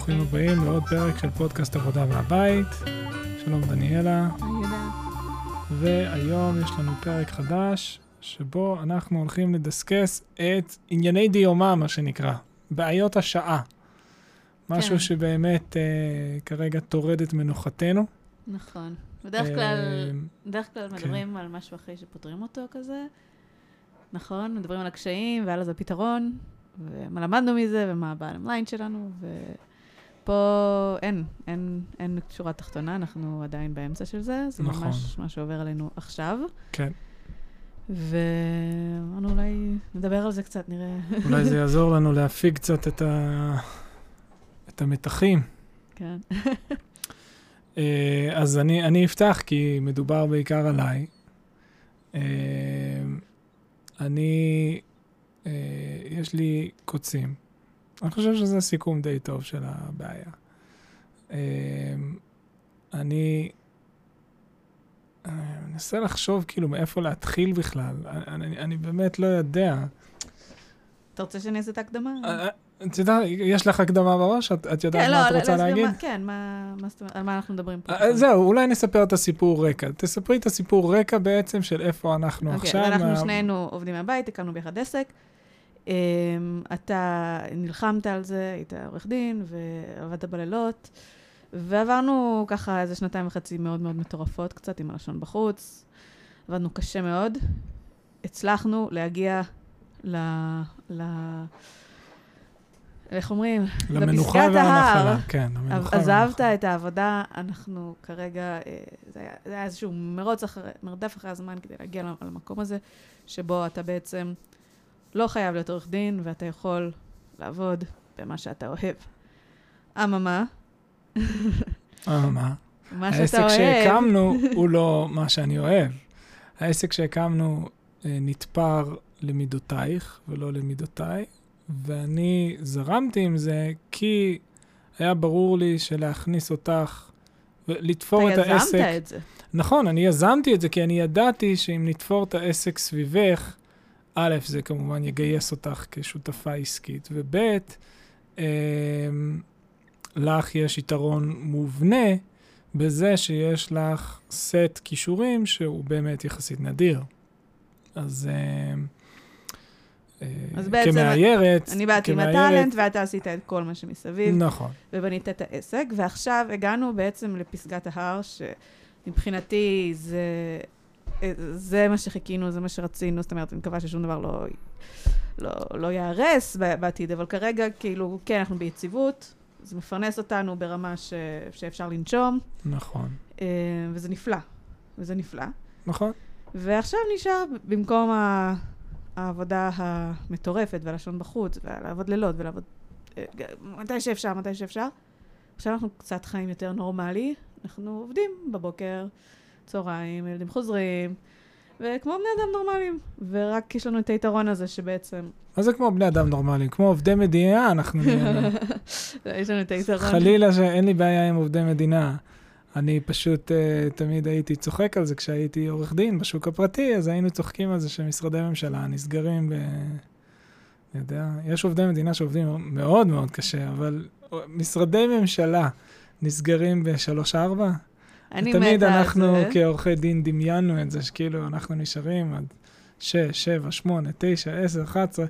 ברוכים הבאים לעוד פרק של פודקאסט עבודה מהבית. שלום דניאלה, והיום יש לנו פרק חדש, שבו אנחנו הולכים לדסקס את ענייני דיומא, מה שנקרא, בעיות השעה. משהו כן. שבאמת אה, כרגע טורד את מנוחתנו. נכון. בדרך כלל, אה, בדרך כלל כן. מדברים על משהו אחרי שפותרים אותו כזה. נכון? מדברים על הקשיים ועל אז הפתרון, ומה למדנו מזה, ומה הבעלם ליין שלנו, ופה אין, אין, אין שורה תחתונה, אנחנו עדיין באמצע של זה, זה נכון. ממש מה שעובר עלינו עכשיו. כן, ואמרנו אולי נדבר על זה קצת, נראה. אולי זה יעזור לנו להפיג קצת את, ה... את המתחים. כן. אה, אז אני, אני אפתח, כי מדובר בעיקר עליי. אה, אני, אה, יש לי קוצים. אני חושב שזה סיכום די טוב של הבעיה. אה, אני אה, מנסה לחשוב כאילו מאיפה להתחיל בכלל. אני, אני, אני באמת לא יודע. אתה רוצה שאני אעשה את ההקדמה? אה, אה, את יודעת, יש לך הקדמה בראש? את, את יודעת כן, מה את לא, רוצה להסביר להגיד? מה- כן, מה מה על מה אנחנו מדברים פה? זהו, אולי נספר את הסיפור רקע. תספרי את הסיפור רקע בעצם של איפה אנחנו אוקיי, עכשיו. אנחנו מה- שנינו עובדים מהבית, הקמנו ביחד עסק. Um, אתה נלחמת על זה, היית עורך דין, ועבדת בלילות, ועברנו ככה איזה שנתיים וחצי מאוד מאוד מטורפות קצת, עם הלשון בחוץ. עבדנו קשה מאוד. הצלחנו להגיע ל... ל... איך אומרים? למנוחה. והנחלה. כן, למנוחה עזבת. את... העבודה, אנחנו כרגע, אה, זה היה, זה היה איזשהו מרוץ אחרי, מרדף אחרי הזמן כדי להגיע למ- למקום הזה, שבו אתה בעצם לא חייב להיות עורך דין, ואתה יכול לעבוד במה שאתה אוהב. אממה, אה, מה? העסק שאתה אוהב, שהקמנו הוא לא מה שאני אוהב. העסק שהקמנו אה, נתפר למידותייך ולא למידותיי, ואני זרמתי עם זה כי היה ברור לי שלהכניס אותך ולתפור את אתה העסק... יזמת את זה. נכון, אני יזמתי את זה כי אני ידעתי שאם נתפור את העסק סביבך, א', זה כמובן יגייס אותך כשותפה עסקית, וב', אה, לך יש יתרון מובנה בזה שיש לך סט כישורים שהוא באמת יחסית נדיר. אז, אה, אה, אז בעצם כמאיירת, אני באתי עם הטאלנט, ואתה עשית את כל מה שמסביב. נכון, ובנית את העסק, ועכשיו הגענו בעצם לפסגת ההר, שמבחינתי זה, זה מה שחיכינו, זה מה שרצינו, זאת אומרת, אני מקווה ששום דבר לא, לא, לא ייהרס בעתיד, אבל כרגע, כאילו, כן, אנחנו ביציבות, זה מפרנס אותנו ברמה ש, שאפשר לנשום, נכון, אה, וזה נפלא, וזה נפלא. נכון. ועכשיו נשאר, במקום ה- העבודה המטורפת והלשון בחוץ, ולעבוד לילות ולעבוד אה, מתי שאפשר, מתי שאפשר, עכשיו אנחנו קצת חיים יותר נורמלי, אנחנו עובדים בבוקר, צהריים, ילדים חוזרים, וכמו בני אדם נורמליים, ורק יש לנו את היתרון הזה שבעצם, מה זה כמו בני אדם נורמליים? כמו עובדי מדינה אנחנו נהיינו. יש לנו את היתרון. חלילה שאין לי בעיה עם עובדי מדינה. אני פשוט uh, תמיד הייתי צוחק על זה כשהייתי עורך דין בשוק הפרטי, אז היינו צוחקים על זה שמשרדי ממשלה נסגרים ב... אני יודע, יש עובדי מדינה שעובדים מאוד מאוד קשה, אבל משרדי ממשלה נסגרים בשלוש-ארבע? אני תמיד מתה על אנחנו זה. כעורכי דין דמיינו את זה, שכאילו אנחנו נשארים עד שש, שבע, שמונה, תשע, עשר, אחת עשרה,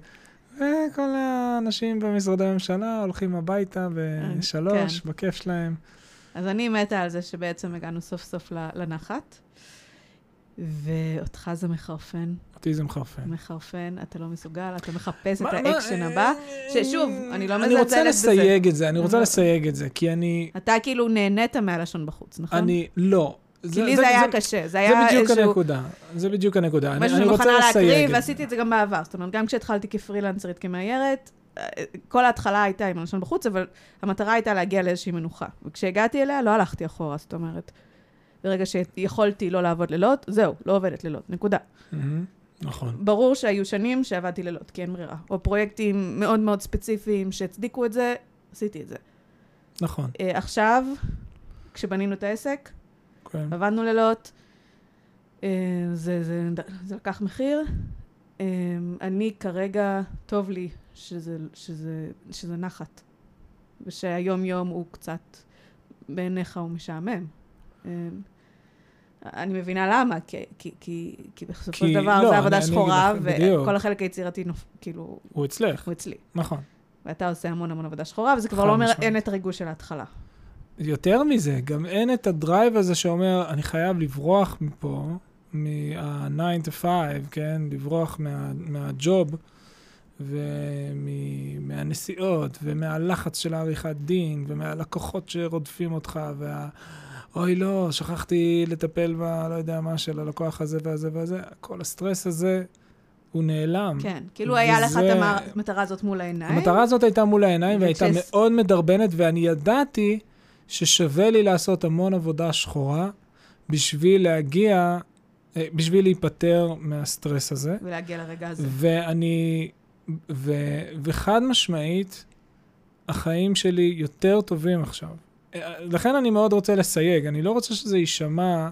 וכל האנשים במשרדי הממשלה הולכים הביתה בשלוש, כן. בכיף שלהם. אז אני מתה על זה שבעצם הגענו סוף סוף לנחת, ואותך זה מחרפן. אותי זה מחרפן. מחרפן, אתה לא מסוגל, אתה מחפש את מה- מה- האקשן הבא. ששוב, אני לא אני מזלזלת רוצה בזה. לסייג את זה, אני רוצה אבל- לסייג את זה, כי אני... אתה כאילו נהנית מהלשון בחוץ, נכון? אני... לא. כי לי זה היה קשה, זה זה היה בדיוק איזשהו... הנקודה, זה בדיוק הנקודה. אני משהו אני שאני רוצה מוכנה לסייג להקריב, את זה. ועשיתי את זה גם בעבר. זאת אומרת, גם כשהתחלתי כפרילנסרית, כמאיירת, כל ההתחלה הייתה עם הלשון בחוץ, אבל המטרה הייתה להגיע לאיזושהי מנוחה. וכשהגעתי אליה, לא הלכתי אחורה, זאת אומרת, ברגע שיכולתי לא לעבוד לילות, זהו, לא עובדת לילות, נקודה. מהמם, נכון. ברור שהיו שנים שעבדתי לילות, כי אין ברירה. או פרויקטים מאוד מאוד ספציפיים שהצדיקו את זה, עשיתי את זה. נכון, אה, עכשיו, כשבנינו את העסק, כן. עבדנו לילות, אה, זה, זה, זה לקח מחיר. אה, אני כרגע, טוב לי שזה, שזה, שזה נחת. ושהיום-יום הוא קצת, בעיניך הוא משעמם. אמ, אני מבינה למה, כי, כי, כי, כי בסופו של דבר לא, זה עבודה שחורה. וכל החלק היצירתי, נופ- כאילו, הוא אצלך, הוא אצלי. נכון. ואתה עושה המון המון עבודה שחורה, וזה כבר לא אומר, משמעית. אין את הריגוש של ההתחלה. יותר מזה, גם אין את ה drive הזה שאומר, אני חייב לברוח מפה, מה-9 to 5, כן? לברוח מה, מה job ומהנסיעות ומהלחץ של העריכת דין ומהלקוחות שרודפים אותך וה... אוי לא, שכחתי לטפל ב... לא יודע מה, של הלקוח הזה והזה והזה. כל הסטרס הזה, הוא נעלם. כן, כאילו היה לך וזה- את המטרה הזאת מול העיניים. המטרה הזאת הייתה מול העיניים והייתה וכשס- מאוד מדרבנת, ואני ידעתי ששווה לי לעשות המון עבודה שחורה בשביל להגיע, אה, בשביל להיפטר מהסטרס הזה. ולהגיע לרגע הזה. ואני, ו, וחד משמעית, החיים שלי יותר טובים עכשיו. לכן אני מאוד רוצה לסייג, אני לא רוצה שזה יישמע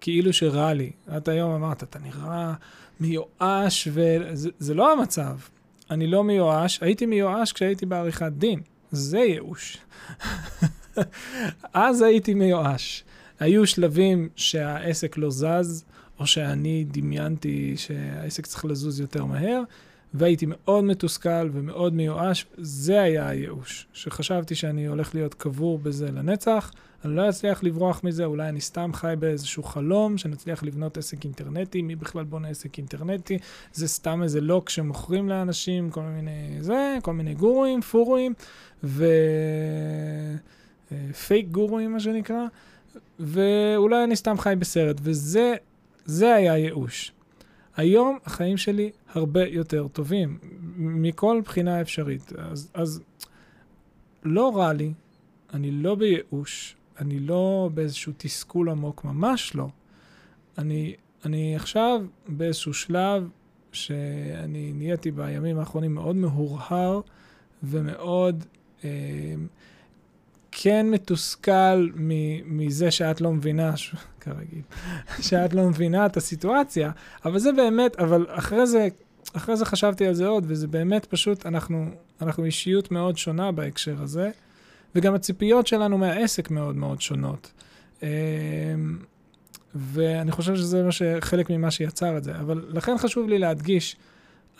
כאילו שרע לי. את היום אמרת, אתה נראה מיואש, וזה זה לא המצב. אני לא מיואש, הייתי מיואש כשהייתי בעריכת דין. זה ייאוש. אז הייתי מיואש. היו שלבים שהעסק לא זז, או שאני דמיינתי שהעסק צריך לזוז יותר מהר, והייתי מאוד מתוסכל ומאוד מיואש. זה היה הייאוש, שחשבתי שאני הולך להיות קבור בזה לנצח, אני לא אצליח לברוח מזה, אולי אני סתם חי באיזשהו חלום, שנצליח לבנות עסק אינטרנטי, מי בכלל בונה עסק אינטרנטי? זה סתם איזה לוק שמוכרים לאנשים, כל מיני זה, כל מיני גורואים, פורואים, ופייק גורואים, מה שנקרא, ואולי אני סתם חי בסרט, וזה זה היה ייאוש. היום החיים שלי הרבה יותר טובים, מכל בחינה אפשרית. אז, אז לא רע לי, אני לא בייאוש, אני לא באיזשהו תסכול עמוק, ממש לא. אני, אני עכשיו באיזשהו שלב שאני נהייתי בימים האחרונים מאוד מהורהר ומאוד אה, כן מתוסכל מזה שאת לא מבינה, ש- כרגיל, שאת לא מבינה את הסיטואציה, אבל זה באמת, אבל אחרי זה, אחרי זה חשבתי על זה עוד, וזה באמת פשוט, אנחנו, אנחנו אישיות מאוד שונה בהקשר הזה, וגם הציפיות שלנו מהעסק מאוד מאוד שונות. אמ, ואני חושב שזה מה ש... חלק ממה שיצר את זה. אבל לכן חשוב לי להדגיש,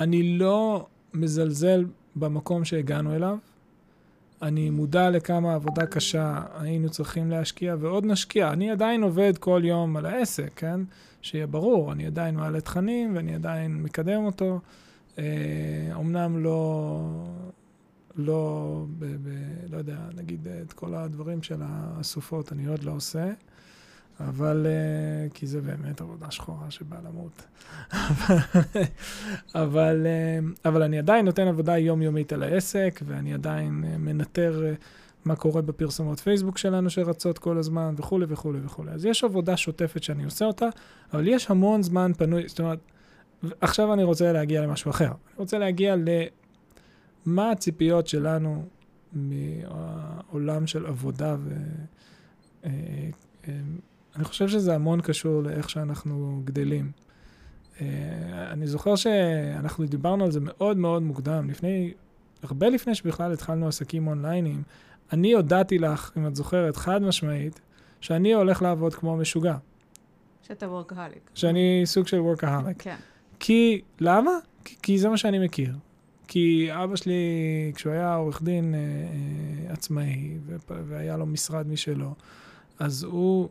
אני לא מזלזל במקום שהגענו אליו. אני מודע לכמה עבודה קשה היינו צריכים להשקיע, ועוד נשקיע. אני עדיין עובד כל יום על העסק, כן? שיהיה ברור, אני עדיין מעלה תכנים ואני עדיין מקדם אותו. אה, אומנם לא, לא, ב, ב, לא יודע, נגיד את כל הדברים של הסופות אני עוד לא עושה, אבל, אה, כי זה באמת עבודה שחורה שבאה למות. אבל, אה, אבל אני עדיין נותן עבודה יומיומית על העסק, ואני עדיין אה, מנטר מה קורה בפרסומות פייסבוק שלנו שרצות כל הזמן, וכולי וכולי וכולי. אז יש עבודה שוטפת שאני עושה אותה, אבל יש המון זמן פנוי, זאת אומרת, עכשיו אני רוצה להגיע למשהו אחר. אני רוצה להגיע למה הציפיות שלנו מהעולם של עבודה ו... אני חושב שזה המון קשור לאיך שאנחנו גדלים. אה, אני זוכר שאנחנו דיברנו על זה מאוד מאוד מוקדם, לפני, הרבה לפני שבכלל התחלנו עסקים אונליינים. אני הודעתי לך, אם את זוכרת, חד משמעית, שאני הולך לעבוד כמו משוגע. שאתה וורקהליק. שאני סוג של workaholic. כן. כי, למה? כי, כי זה מה שאני מכיר. כי אבא שלי, כשהוא היה עורך דין אה, אה, עצמאי, והיה לו משרד משלו, אז הוא,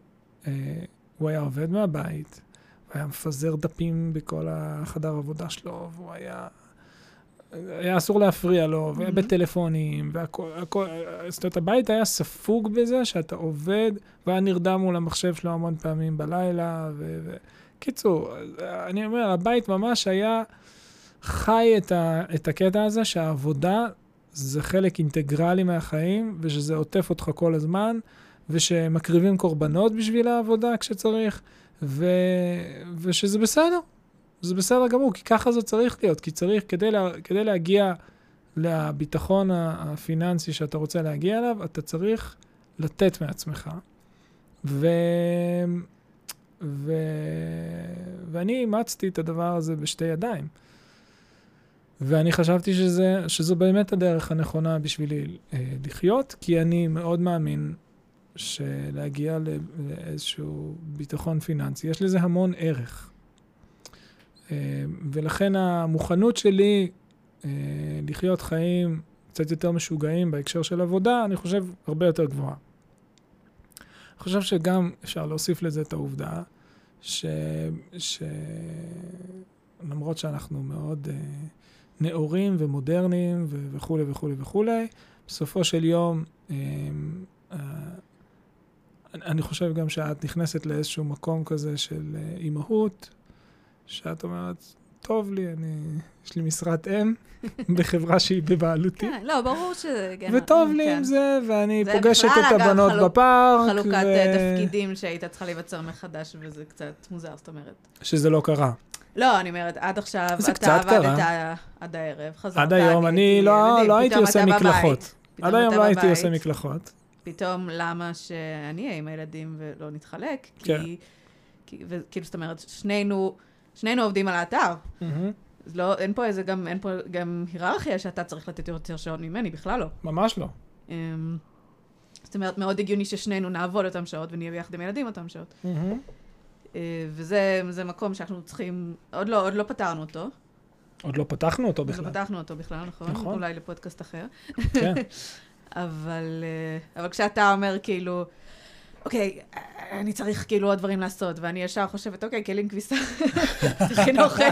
הוא היה עובד מהבית, הוא היה מפזר דפים בכל החדר עבודה שלו, והוא היה... היה אסור להפריע לו, והיה Mhm. בטלפונים, והכל, הכל, זאת אומרת, הבית היה ספוג בזה שאתה עובד, והיה נרדם מול המחשב שלו המון פעמים בלילה, ו... ו... קיצור, אני אומר, הבית ממש היה חי את, ה, את הקטע הזה שהעבודה זה חלק אינטגרלי מהחיים, ושזה עוטף אותך כל הזמן, ושמקריבים קורבנות בשביל העבודה כשצריך, ו, ושזה בסדר. זה בסדר גמור, כי ככה זה צריך להיות, כי צריך, כדי, לה, כדי להגיע לביטחון הפיננסי שאתה רוצה להגיע אליו, אתה צריך לתת מעצמך. ו... ו... ואני אימצתי את הדבר הזה בשתי ידיים. ואני חשבתי שזה, שזו באמת הדרך הנכונה בשבילי אה, לחיות, כי אני מאוד מאמין שלהגיע לאיזשהו ביטחון פיננסי, יש לזה המון ערך. אה, ולכן המוכנות שלי אה, לחיות חיים קצת יותר משוגעים בהקשר של עבודה, אני חושב הרבה יותר גבוהה. אני חושב שגם אפשר להוסיף לזה את העובדה ש... ש... למרות שאנחנו מאוד uh, נאורים ומודרניים ו- וכולי וכולי וכולי, בסופו של יום, um, uh, אני חושב גם שאת נכנסת לאיזשהו מקום כזה של uh, אימהות, שאת אומרת, טוב לי, אני, יש לי משרת אם בחברה שהיא בבעלותי. כן, לא, ברור שזה... כן, וטוב לי כן. עם זה, ואני זה פוגשת את הבנות חלוק- בפארק. חלוקת ו- אה, תפקידים שהיית צריכה להיווצר מחדש, וזה קצת מוזר, זאת אומרת. שזה לא קרה. לא, אני אומרת, עד עכשיו אתה. עבדת עד הערב, חזרת, עד היום אני לא, לא הייתי פתאום עושה מקלחות. עד היום לא הייתי. עושה מקלחות. פתאום למה שאני אהיה עם הילדים ולא נתחלק? כן. כי, כי וכאילו, זאת אומרת, שנינו, שנינו עובדים על האתר. אז לא, אין פה איזה גם, אין פה גם היררכיה שאתה צריך לתת יותר שעות ממני, בכלל לא. ממש לא. אמ, זאת אומרת, מאוד הגיוני ששנינו נעבוד אותם שעות ונהיה ביחד עם ילדים אותם שעות. אה, וזה זה מקום שאנחנו צריכים, עוד לא, עוד לא פתרנו אותו. עוד לא פתחנו אותו עוד בכלל. לא פתחנו אותו בכלל, נכון? נכון. אולי לפודקאסט אחר. כן. אבל, אה, אבל כשאתה אומר כאילו, אוקיי, אני צריך כאילו עוד דברים לעשות, ואני ישר חושבת, אוקיי, כלים כביסה, תכין אוכל.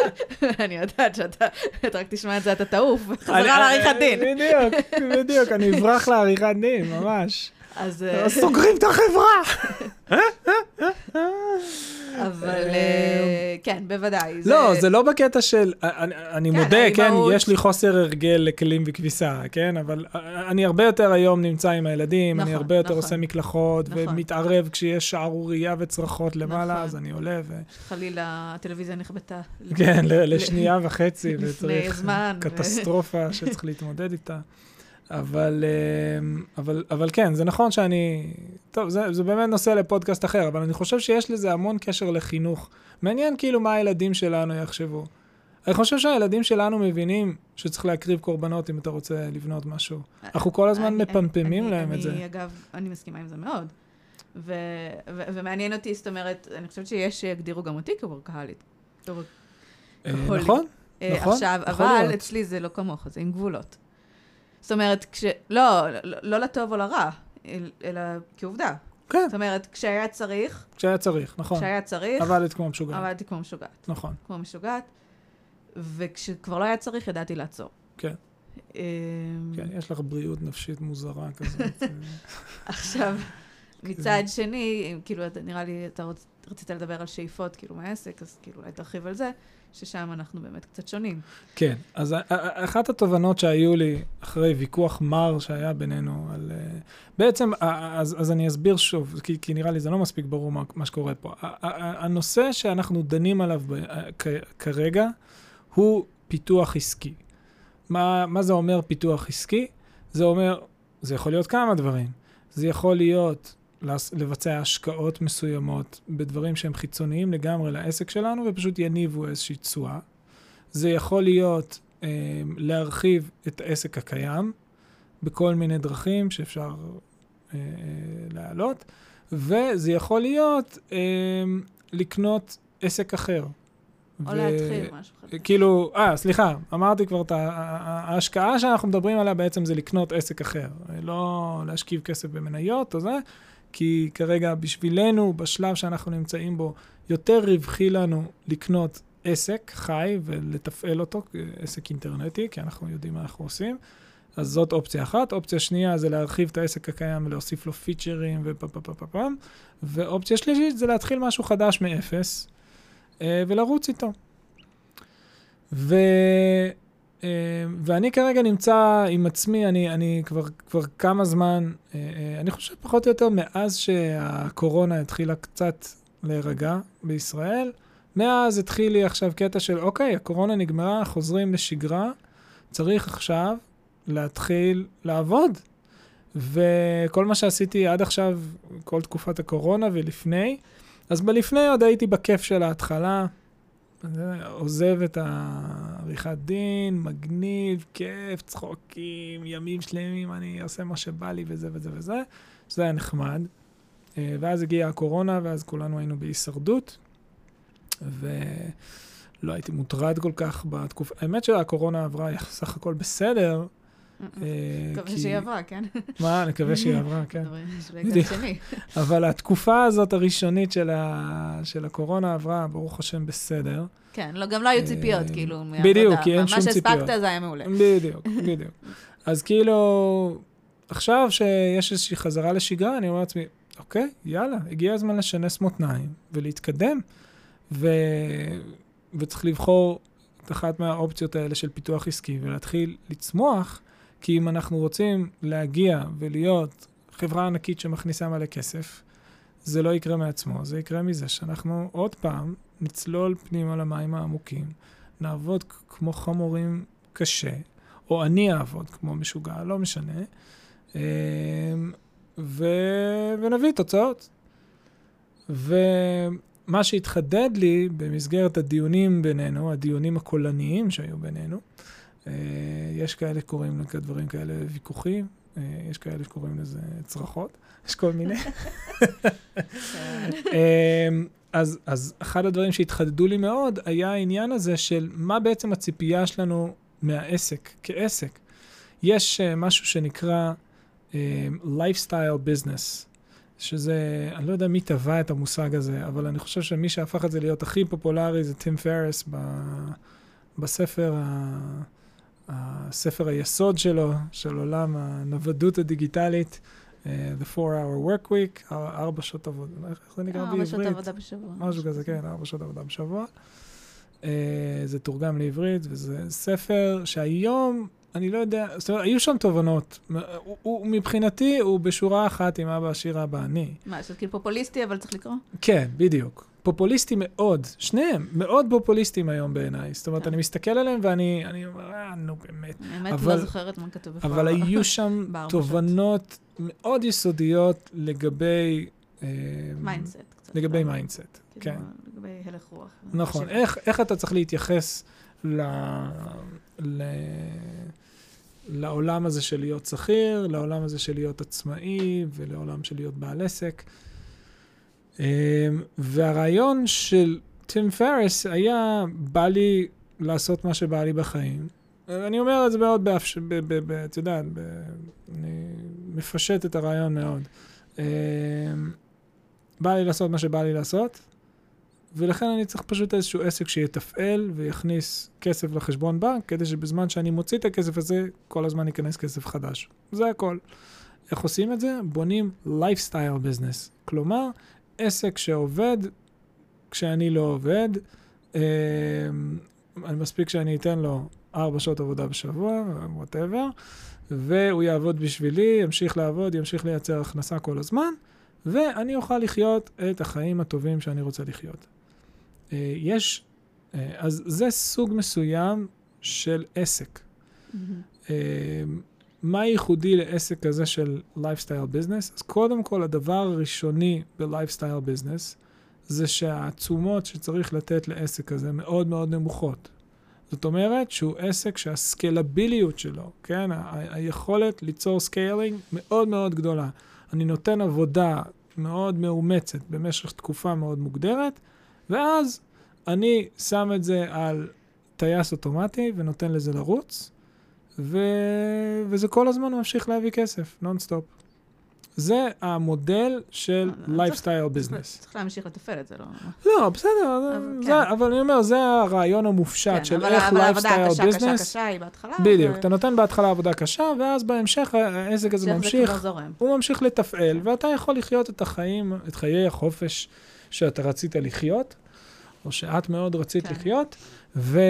אני יודעת שאתה, אתה רק תשמע את זה, אתה תעוף, חזרה לעריכת דין. בדיוק, בדיוק, אני אברח לעריכת דין, ממש. אז... אה, סוגרים את החברה! אבל אה, כן, בוודאי. לא, זה לא בקטע של, אני, אני כן, מודה, כן, יש לי חוסר הרגל לכלים וכביסה, כן, אבל אני הרבה יותר היום נמצא עם הילדים, אני נכון, הרבה יותר נכון. עושה מקלחות, נכון. ומתערב כשיש שערורייה וצרחות למעלה. אז אני עולה, ו... חלילה, הטלוויזיה נכבתה. כן, לשנייה וחצי, וצריך קטסטרופה שצריך להתמודד איתה. אבל, אמ, אבל, אבל כן, זה נכון שאני... טוב, זה, זה באמת נושא לפודקאסט אחר, אבל אני חושב שיש לזה המון קשר לחינוך. מעניין כאילו מה הילדים שלנו יחשבו. אני חושב שהילדים שלנו מבינים שצריך להקריב קורבנות אם אתה רוצה לבנות משהו. אנחנו כל הזמן אני- מפמפמים אני- להם את אני, זה. אגב, אני מסכימה עם זה מאוד. ו- ו- ומעניין אותי, זאת אומרת, אני חושבת שיש שיגדירו גם אותי כוורקהלית. כוור- אה, נכון? אה, נכון, עכשיו, אבל. אצלי זה לא כמוך, זה עם גבולות. זאת אומרת, כש... לא, לא, לא לטוב או לרע, אל- אלא כעובדה. כן, זאת אומרת, כשהיה צריך, כשהיה צריך, נכון. כשהיה צריך, עבדת כמו משוגע. עבדתי כמו משוגעת. נכון. כמו משוגעת, וכשכבר לא היה צריך, ידעתי לעצור. כן. אמ, כן, יש לך בריאות נפשית מוזרה כזאת. עכשיו, מצד שני, כאילו, נראה לי, אתה רצית לדבר על שאיפות, כאילו, מהעסק, אז כאילו, אולי תרחיב על זה, ששם אנחנו באמת קצת שונים. כן, אז אחת התובנות שהיו לי אחרי ויכוח מר שהיה בינינו על... אה, בעצם, אז, אז אני אסביר שוב, כי, כי נראה לי זה לא מספיק ברור מה, מה שקורה פה. הנושא שאנחנו דנים עליו כ, כרגע הוא פיתוח עסקי. מה, מה זה אומר פיתוח עסקי? זה אומר, זה יכול להיות כמה דברים. זה יכול להיות לבצע השקעות מסוימות בדברים שהם חיצוניים לגמרי לעסק שלנו ופשוט יניבו איזושהי תשואה. זה יכול להיות אה, להרחיב את העסק הקיים בכל מיני דרכים שאפשר אה, להעלות, וזה יכול להיות אה, לקנות עסק אחר. או להתחיל משהו חדש. כאילו, אה, סליחה, אמרתי כבר את ההשקעה שאנחנו מדברים עליה בעצם זה לקנות עסק אחר, לא להשכיב כסף במניות או זה, כי כרגע בשבילנו, בשלב שאנחנו נמצאים בו, יותר רווחי לנו לקנות עסק חי ולתפעל אותו, עסק אינטרנטי, כי אנחנו יודעים מה אנחנו עושים. אז זאת אופציה אחת. אופציה שנייה זה להרחיב את העסק הקיים ולהוסיף לו פיצ'רים ופפפפפם. ואופציה שלישית זה להתחיל משהו חדש מאפס אה, ולרוץ איתו. ו... אה, ואני כרגע נמצא עם עצמי, אני, אני כבר, כבר כמה זמן, אה, אה, אני חושב פחות או יותר מאז שהקורונה התחילה קצת להירגע בישראל, מאז התחיל לי עכשיו קטע של, אוקיי, הקורונה נגמרה, חוזרים לשגרה, צריך עכשיו להתחיל לעבוד. וכל מה שעשיתי עד עכשיו, כל תקופת הקורונה ולפני, אז בלפני עוד הייתי בכיף של ההתחלה, עוזב את עריכת דין, מגניב, כיף, צחוקים, ימים שלמים, אני עושה מה שבא לי וזה וזה וזה. זה היה נחמד. אה, ואז הגיעה הקורונה, ואז כולנו היינו בהישרדות, ולא הייתי מוטרד כל כך בתקופה. האמת שהקורונה עברה סך הכל בסדר. אה, מקווה שהיא עברה, כן? מה, נקווה שהיא עברה, כן. בדיוק. אבל התקופה הזאת הראשונית של, הקורונה עברה, ברוך השם, בסדר. כן, לא, גם לא היו ציפיות, אה, כאילו, מעבודה. בדיוק, כי אין שום ציפיות. מה שהספקת זה היה מעולה. בדיוק, בדיוק. אז כאילו, עכשיו שיש איזושהי חזרה לשגרה, אני אומר לעצמי, אוקיי, יאללה, הגיע הזמן לשנס מותניים ולהתקדם. ו... וצריך לבחור את אחת מהאופציות האלה של פיתוח עסקי ולהתחיל לצמוח, כי אם אנחנו רוצים להגיע ולהיות חברה ענקית שמכניסה מלא כסף, זה לא יקרה מעצמו, זה יקרה מזה שאנחנו עוד פעם נצלול פנימה למים העמוקים, נעבוד כמו חמורים קשה, או אני אעבוד כמו משוגע, לא משנה, אמ, ו... ונביא תוצאות. ומה שהתחדד לי במסגרת הדיונים בינינו, הדיונים הקולניים שהיו בינינו, יש כאלה שקוראים לדברים כאלה ויכוחים, אה, יש כאלה שקוראים לזה צרחות, יש כל מיני. אמ, אז, אז אחד הדברים שהתחדדו לי מאוד היה העניין הזה של מה בעצם הציפייה שלנו מהעסק, כעסק. יש uh, משהו שנקרא uh, lifestyle business, שזה, אני לא יודע מי טבע את המושג הזה, אבל אני חושב שמי שהפך את זה להיות הכי פופולרי זה טים פרס בספר, ה, הספר היסוד שלו, של עולם הנוודות הדיגיטלית. uh, The 4-Hour Work Week, ארבע שעות עבודה, איך זה נקרא בעברית? ארבע שעות עבודה בשבוע. משהו כזה, כן, ארבע שעות עבודה בשבוע. Uh, זה תורגם לעברית, וזה ספר שהיום, אני לא יודע, זאת אומרת, היו שם תובנות. הוא, הוא, מבחינתי, הוא בשורה אחת עם אבא עשיר אבא אני. מה, זה כאילו פופוליסטי, אבל צריך לקרוא? כן, בדיוק. פופוליסטי מאוד, שניהם, מאוד פופוליסטיים היום בעיניי. זאת אומרת, כן. אני מסתכל עליהם ואני אני אומר, אה, נו באמת. האמת, אבל, לא זוכרת מה כתוב בפועל. אבל היו שם תובנות מאוד יסודיות לגבי... mindset. לגבי mindset, כן. לגבי הלך רוח. נכון, איך, אתה צריך להתייחס. ל... לעולם הזה של להיות שכיר, לעולם הזה של להיות עצמאי ולעולם של להיות בעל עסק. אמ, והרעיון של טים פרס היה, בא לי לעשות מה שבא לי בחיים. אני אומר את זה מאוד, באפש... את יודעת, אני מפשט את הרעיון מאוד. אמ, בא לי לעשות מה שבא לי לעשות, ולכן אני צריך פשוט איזשהו עסק שיתפעל ויכניס כסף לחשבון בנק, כדי שבזמן שאני מוציא את הכסף הזה, כל הזמן ייכנס כסף חדש. זה הכל. איך עושים את זה? בונים lifestyle business. כלומר, עסק שעובד כשאני לא עובד, אה, אני מספיק שאני אתן לו ארבע שעות עבודה בשבוע, whatever, והוא יעבוד בשבילי, ימשיך לעבוד, ימשיך לייצר הכנסה כל הזמן, ואני אוכל לחיות את החיים הטובים שאני רוצה לחיות. אה, יש, אה, אז זה סוג מסוים של עסק. Mm-hmm. מה ייחודי לעסק כזה של lifestyle business? אז קודם כל, הדבר הראשוני ב lifestyle business זה שהתשומות שצריך לתת לעסק הזה מאוד מאוד נמוכות. זאת אומרת שהוא עסק שהסקלביליות שלו, כן, ה- היכולת ליצור scaling מאוד מאוד גדולה. אני נותן עבודה מאוד מאומצת במשך תקופה מאוד מוגדרת, ואז אני שם את זה על טייס אוטומטי ונותן לזה לרוץ, ו... וזה כל הזמן ממשיך להביא כסף, נונסטופ. זה המודל של לייפסטייל ביזנס. צריך להמשיך לתפעל את זה, לא? לא, בסדר, כן. אבל אני אומר, זה הרעיון המופשט כן, של איך lifestyle business. אבל העבודה הקשה, קשה, קשה היא בהתחלה. בדיוק, אתה נותן בהתחלה עבודה קשה, ואז בהמשך העסק הזה ממשיך, הוא ממשיך לתפעל, ואתה יכול לחיות את החיים, את חיי החופש שאתה רצית לחיות, או שאת מאוד רצית כן. לחיות, ו...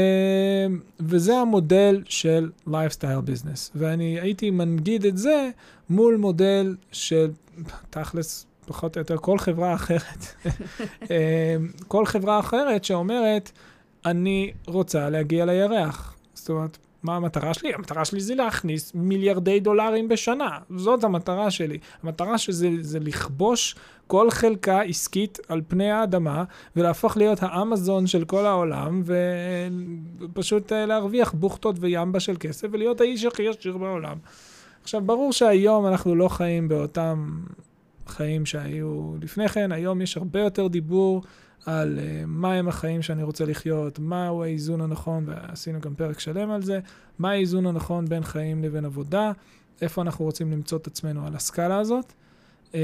וזה המודל של lifestyle business. ואני הייתי מנגיד את זה מול מודל של, תכלס, פחות או יותר כל חברה אחרת. אה, כל חברה אחרת שאומרת, אני רוצה להגיע לירח. זאת אומרת, מה המטרה שלי? המטרה שלי זה להכניס מיליארדי דולרים בשנה. זאת המטרה שלי. המטרה שזה זה לכבוש כל חלקה עסקית על פני האדמה, ולהפוך להיות האמזון של כל העולם, ופשוט אה, להרוויח בוכטות וימבה של כסף, ולהיות האיש הכי עשיר בעולם. עכשיו, ברור שהיום אנחנו לא חיים באותם חיים שהיו לפני כן, היום יש הרבה יותר דיבור על uh, מהם החיים שאני רוצה לחיות, מהו האיזון הנכון, ועשינו גם פרק שלם על זה, מה האיזון הנכון בין חיים לבין עבודה, איפה אנחנו רוצים למצוא את עצמנו על הסקאלה הזאת. Uh,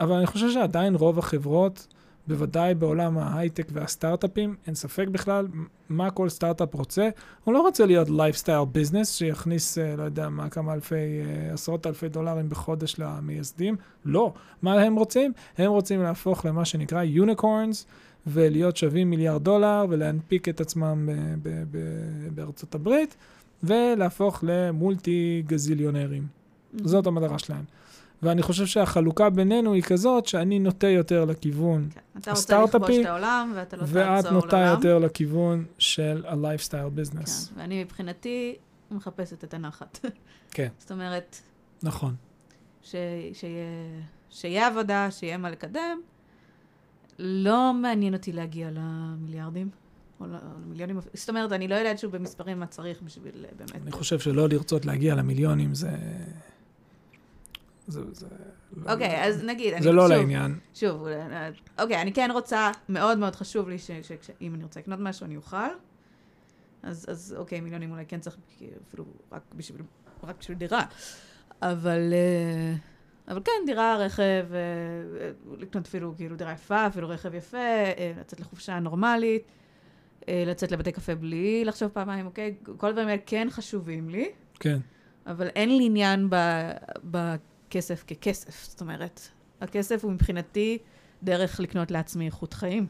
אבל אני חושב שעדיין רוב החברות, בוודאי בעולם ההייטק והסטארט-אפים, אין ספק בכלל מה כל סטארט-אפ רוצה. הוא לא רוצה להיות lifestyle business שיכניס, אה, לא יודע מה, כמה אלפי, אה, עשרות אלפי דולרים בחודש למייסדים. לא. מה הם רוצים? הם רוצים להפוך למה שנקרא unicorns, ולהיות שווים מיליארד דולר, ולהנפיק את עצמם ב- ב- ב- בארצות הברית, ולהפוך למולטי גזיליונרים. זאת המטרה שלהם. ואני חושב שהחלוקה בינינו היא כזאת שאני נוטה יותר לכיוון כן. הסטארט-אפי, אתה רוצה לכבוש את העולם, ואתה לא לעולם. ואת נוטה יותר לכיוון של ה-lifestyle business. כן, ואני מבחינתי מחפשת את הנחת. כן. זאת אומרת... נכון. ש... שיהיה... שיהיה עבודה, שיהיה מה לקדם. לא מעניין אותי להגיע למיליארדים. או למיליונים, זאת אומרת, אני לא יודעת שוב במספרים מה צריך בשביל באמת... אני חושב שלא לרצות להגיע למיליונים זה... זה, זה לא- אוקיי, okay, אז נגיד, זה לא שוב, לעניין. שוב, אוקיי, okay, אני כן רוצה, מאוד מאוד חשוב לי שאם אני רוצה לקנות משהו, אני אוכל. אז, אז אוקיי, מיליונים אולי כן צריך, אפילו רק בשביל, רק בשביל דירה. אבל, אה, אבל כן, דירה, רכב, אה, לקנות אפילו כאילו דירה יפה, אפילו רכב יפה, אה, לצאת לחופשה נורמלית, לצאת לבתי קפה בלי לחשוב פעמיים, אוקיי? כל הדברים האלה כן חשובים לי. כן. אבל אין לי עניין ב... ב כסף ככסף. זאת אומרת, הכסף הוא מבחינתי דרך לקנות לעצמי איכות חיים.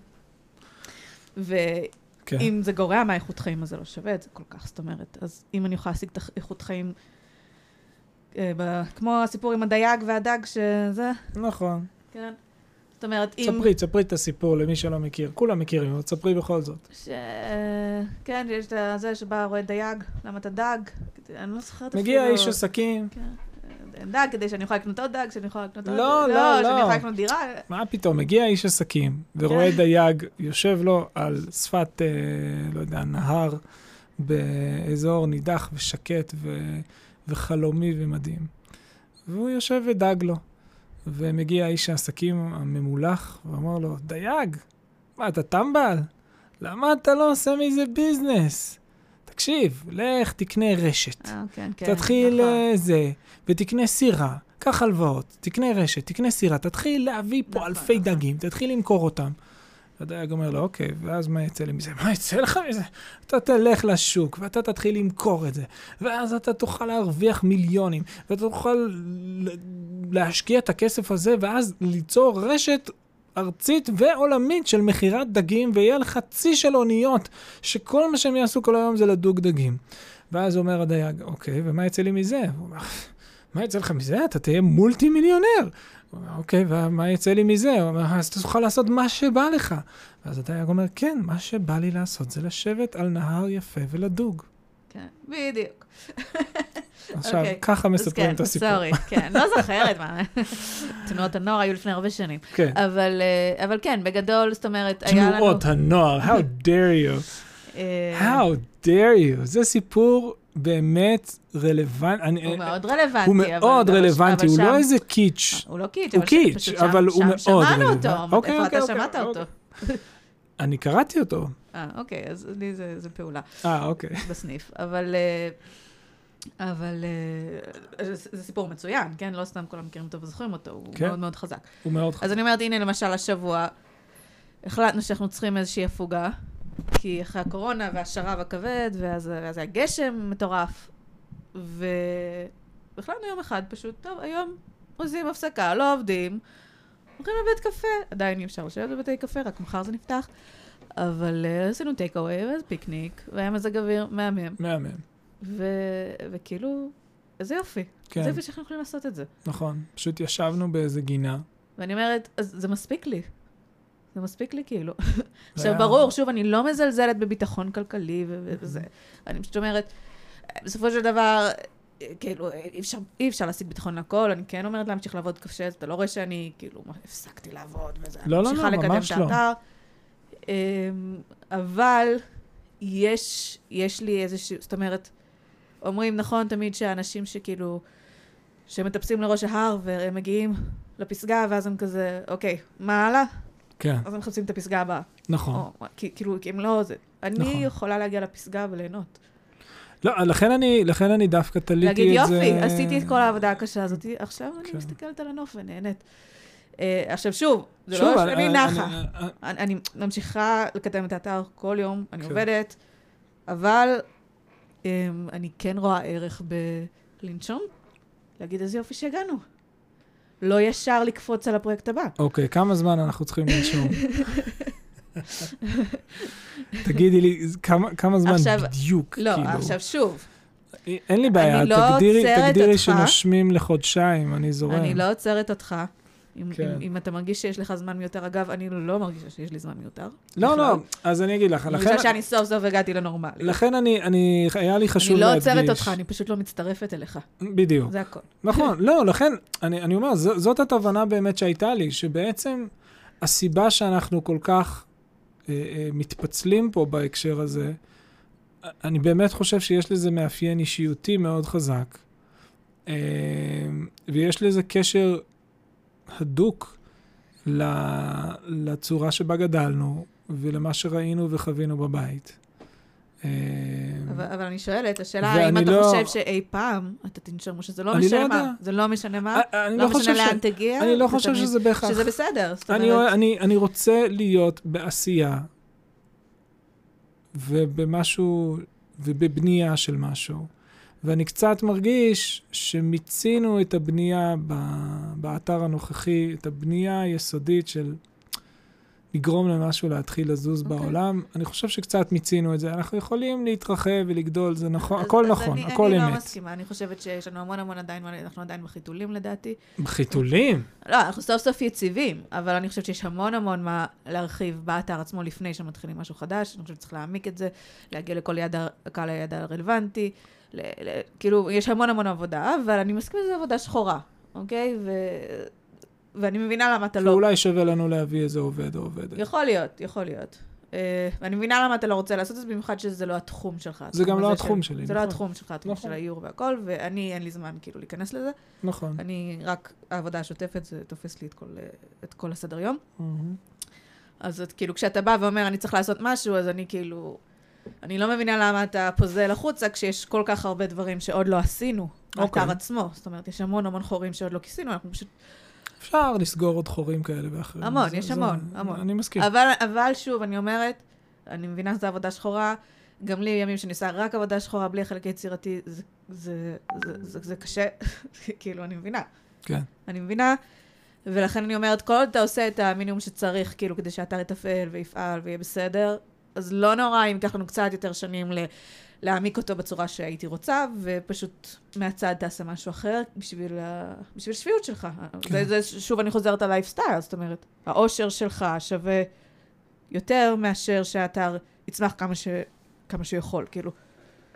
ואם כן. זה גורע מהאיכות חיים, אז זה לא שווה את זה כל כך. זאת אומרת, אז אם אני יכולה להשיג את האיכות חיים, אה, ב... כמו הסיפור עם הדייג והדג, שזה... נכון. כן. זאת אומרת, אם... ספרי, ספרי את הסיפור למי שלא מכיר. כולם מכירים, אבל ספרי בכל זאת. ש... כן, יש את זה שבא, רואה דייג, למה אתה דג? אני לא זוכרת אפילו... מגיע איש עסקים. כן. דג כדי שאני יכולה לקנות עוד דג, שאני יכולה לקנות עוד... לא, לא, לא. שאני יכולה לקנות דירה. מה פתאום, מגיע איש עסקים ורואה כן. דייג, יושב לו על שפת, אה, לא יודע, נהר, באזור נידח ושקט ו, וחלומי ומדהים. והוא יושב ודג לו. ומגיע איש העסקים הממולח ואומר לו, דייג, מה, אתה טמבל? למה אתה לא עושה מזה ביזנס? תקשיב, לך תקנה רשת. אה, כן, כן. תתחיל נכון. זה, ותקנה סירה, קח הלוואות, תקנה רשת, תקנה סירה, תתחיל להביא פה נכון, אלפי נכון. דגים, תתחיל למכור אותם. הדייג אומר לו, אוקיי, ואז מה יצא לי מזה? מה יצא לך מזה? אתה תלך לשוק, ואתה תתחיל למכור את זה, ואז אתה תוכל להרוויח מיליונים, ואתה תוכל להשקיע את הכסף הזה, ואז ליצור רשת ארצית ועולמית של מכירת דגים, ויהיה לך צי של אוניות, שכל מה שהם יעשו כל היום זה לדוג דגים. ואז אומר הדייג, אוקיי, ומה יצא לי מזה? הוא אומר, מה יצא לך מזה? אתה תהיה מולטי מיליונר. הוא אומר, אוקיי, ומה יצא לי מזה? הוא אומר, אז אתה תוכל לעשות מה שבא לך. ואז הדייג אומר, כן, מה שבא לי לעשות זה לשבת על נהר יפה ולדוג. כן, בדיוק. עכשיו, okay. אוקיי. ככה מספרים כן, את הסיפור. סורי, כן, לא זוכרת מה. תנועות הנוער היו לפני הרבה שנים. כן. אבל, אה, אבל כן, בגדול, זאת אומרת, היה לנו... תנועות הנוער, how dare you. אה, how dare you. זה סיפור באמת רלוונטי. הוא מאוד רלוונטי. הוא מאוד רלוונטי, הוא לא איזה קיץ'. הוא לא קיץ', הוא קיץ', אבל הוא מאוד רלוונטי. שמענו אותו, אוקיי, איפה אתה אוקיי, שמעת אותו? אני קראתי אותו. אה, אוקיי, אז לי זה פעולה. אה, אוקיי. בסניף. אבל... אבל uh, זה סיפור מצוין, כן? לא סתם כולם מכירים אותו וזוכרים אותו, הוא כן. מאוד מאוד חזק. הוא מאוד חזק. אז אני אומרת, הנה למשל השבוע, החלטנו שאנחנו צריכים איזושהי הפוגה, כי אחרי הקורונה והשרב הכבד, ואז, ואז היה גשם מטורף, והחלטנו יום אחד פשוט, טוב, היום עושים הפסקה, לא עובדים, הולכים לבית קפה, עדיין אי אפשר לשבת בבתי קפה, רק מחר זה נפתח, אבל uh, עשינו טייק אווי, ואז פיקניק, והיה מזג אוויר מהמם. מהמם. וכאילו, איזה יופי. כן. איזה יופי שאנחנו יכולים לעשות את זה. נכון, פשוט ישבנו באיזה גינה. ואני אומרת, אז זה מספיק לי. זה מספיק לי כאילו. עכשיו, ברור, שוב, אני לא מזלזלת בביטחון כלכלי וזה. אני פשוט אומרת, בסופו של דבר, כאילו, אי אפשר, אי אפשר להשיג ביטחון לכל, אני כן אומרת להמשיך לעבוד קשה, אתה לא רואה שאני, כאילו, הפסקתי לעבוד וזה. לא, לא, לא, לקדם ממש לא. אמ, אבל יש, יש לי איזשהו, זאת אומרת, אומרים נכון תמיד שאנשים שכאילו, שמטפסים לראש ההר והם מגיעים לפסגה, ואז הם כזה, אוקיי, מה הלאה? כן, אז הם מחפשים את הפסגה הבאה. נכון. או, כי, כאילו, כי הם לא זה. אני נכון. יכולה להגיע לפסגה וליהנות. לא, לכן אני, לכן אני דווקא תליתי להגיד, את זה... יופי, עשיתי את כל העבודה הקשה הזאת, עכשיו אני כן. מסתכלת על הנוף ונהנית. אה, עכשיו, שוב, זה לא שאני אני- נחה. אני- ממשיכה לקדם את האתר כל יום, אני כן. עובדת, אבל um, אני כן רואה ערך בלנשום, להגיד איזה יופי שהגענו. לא ישר לקפוץ על הפרויקט הבא. אוקיי, כמה זמן אנחנו צריכים לנשום? תגידי לי, כמה, כמה זמן עכשיו- בדיוק, לא, כאילו? עכשיו שוב, אין לי בעיה, אני לא תגדירי, תגדירי. שנושמים לחודשיים, אני זורם. אני לא עוצרת אותך. אם, כן. אם, אם אתה מרגיש שיש לך זמן מיותר, אגב, אני לא מרגישה שיש לי זמן מיותר. לא, בכלל. לא, אז אני אגיד לך, אני לכן, מרגישה שאני סוף סוף הגעתי לנורמלי. לכן אני, אני, היה לי חשוב אני לא להדגיש. עוצרת אותך, אני פשוט לא מצטרפת אליך. בדיוק. זה הכל. נכון, לא, לכן, אני, אני אומר, ז, זאת התובנה באמת שהייתה לי, שבעצם הסיבה שאנחנו כל כך אה, אה, מתפצלים פה בהקשר הזה, אני באמת חושב שיש לזה מאפיין אישיותי מאוד חזק, אה, ויש לזה קשר הדוק לצורה שבה גדלנו ולמה שראינו וחווינו בבית. אה, אבל, אבל אני שואלת, השאלה האם אתה לא- חושב שאי פעם אתה תנשום, או שזה לא לא משנה יודע. מה, זה לא משנה מה, אה, אני לא לא משנה ש... לאן תגיע, אני לא חושב שזה בהכרח. שזה בסדר. זאת אני, אומרת, אני, אני רוצה להיות בעשייה ובמשהו, ובבנייה של משהו. ואני קצת מרגיש שמיצינו את הבנייה באתר הנוכחי, את הבנייה היסודית של לגרום למשהו להתחיל לזוז אוקיי. בעולם. אני חושב שקצת מיצינו את זה. אנחנו יכולים להתרחב ולגדול, זה נכון, אז- הכל אז נכון, אני, הכל אני אמת. לא מסכימה, אני חושבת שיש לנו המון המון עדיין, אנחנו עדיין בחיתולים לדעתי. בחיתולים? לא, אנחנו סוף סוף יציבים, אבל אני חושבת שיש המון המון מה להרחיב באתר עצמו לפני שמתחילים משהו חדש. אני חושבת שצריך להעמיק את זה, להגיע לכל יד, הקהל היד הרלוונטי. ל, ל, כאילו, יש המון המון עבודה, אבל אני מסכימה שזו עבודה שחורה, אוקיי? ו, ואני מבינה למה אתה לא... ואולי שווה לנו להביא איזה עובד או עובדת. יכול להיות, יכול להיות. אה, ואני מבינה למה אתה לא רוצה לעשות את זה, במיוחד שזה לא התחום שלך. זה גם לא התחום של- שלי, זה לא נכון. התחום שלך, התחום נכון. של האיור והכל, ואני, אין לי זמן כאילו להיכנס לזה. נכון. אני רק, העבודה השוטפת, זה תופס לי את כל, את כל הסדר יום. אז את, כאילו, כשאתה בא ואומר, אני צריך לעשות משהו, אז אני כאילו... אני לא מבינה למה אתה פוזל החוצה כשיש כל כך הרבה דברים שעוד לא עשינו, אוקיי. האתר עצמו. זאת אומרת, יש המון המון חורים שעוד לא כיסינו, אנחנו פשוט... אפשר לסגור עוד חורים כאלה ואחרים. המון, זה- יש זה- המון, המון. אני מסכים. אבל, אבל שוב, אני אומרת, אני מבינה שזו עבודה שחורה, גם לי ימים שאני עושה רק עבודה שחורה בלי החלק היצירתי, זה, זה, זה, זה, זה קשה, כאילו, אני מבינה. כן. אני מבינה, ולכן אני אומרת, כל עוד אתה עושה את המינימום שצריך, כאילו, כדי שהאתר יתפעל ויפעל ויהיה בסדר, אז לא נורא אם ייקח לנו קצת יותר שנים ל... להעמיק אותו בצורה שהייתי רוצה, ופשוט מהצד תעשה משהו אחר בשביל, ה... בשביל השפיות שלך. כן. זה, זה, שוב, אני חוזרת על לייפסטייל, זאת אומרת, האושר שלך שווה יותר מאשר שהאתר יצמח כמה, ש... כמה שיכול, כאילו.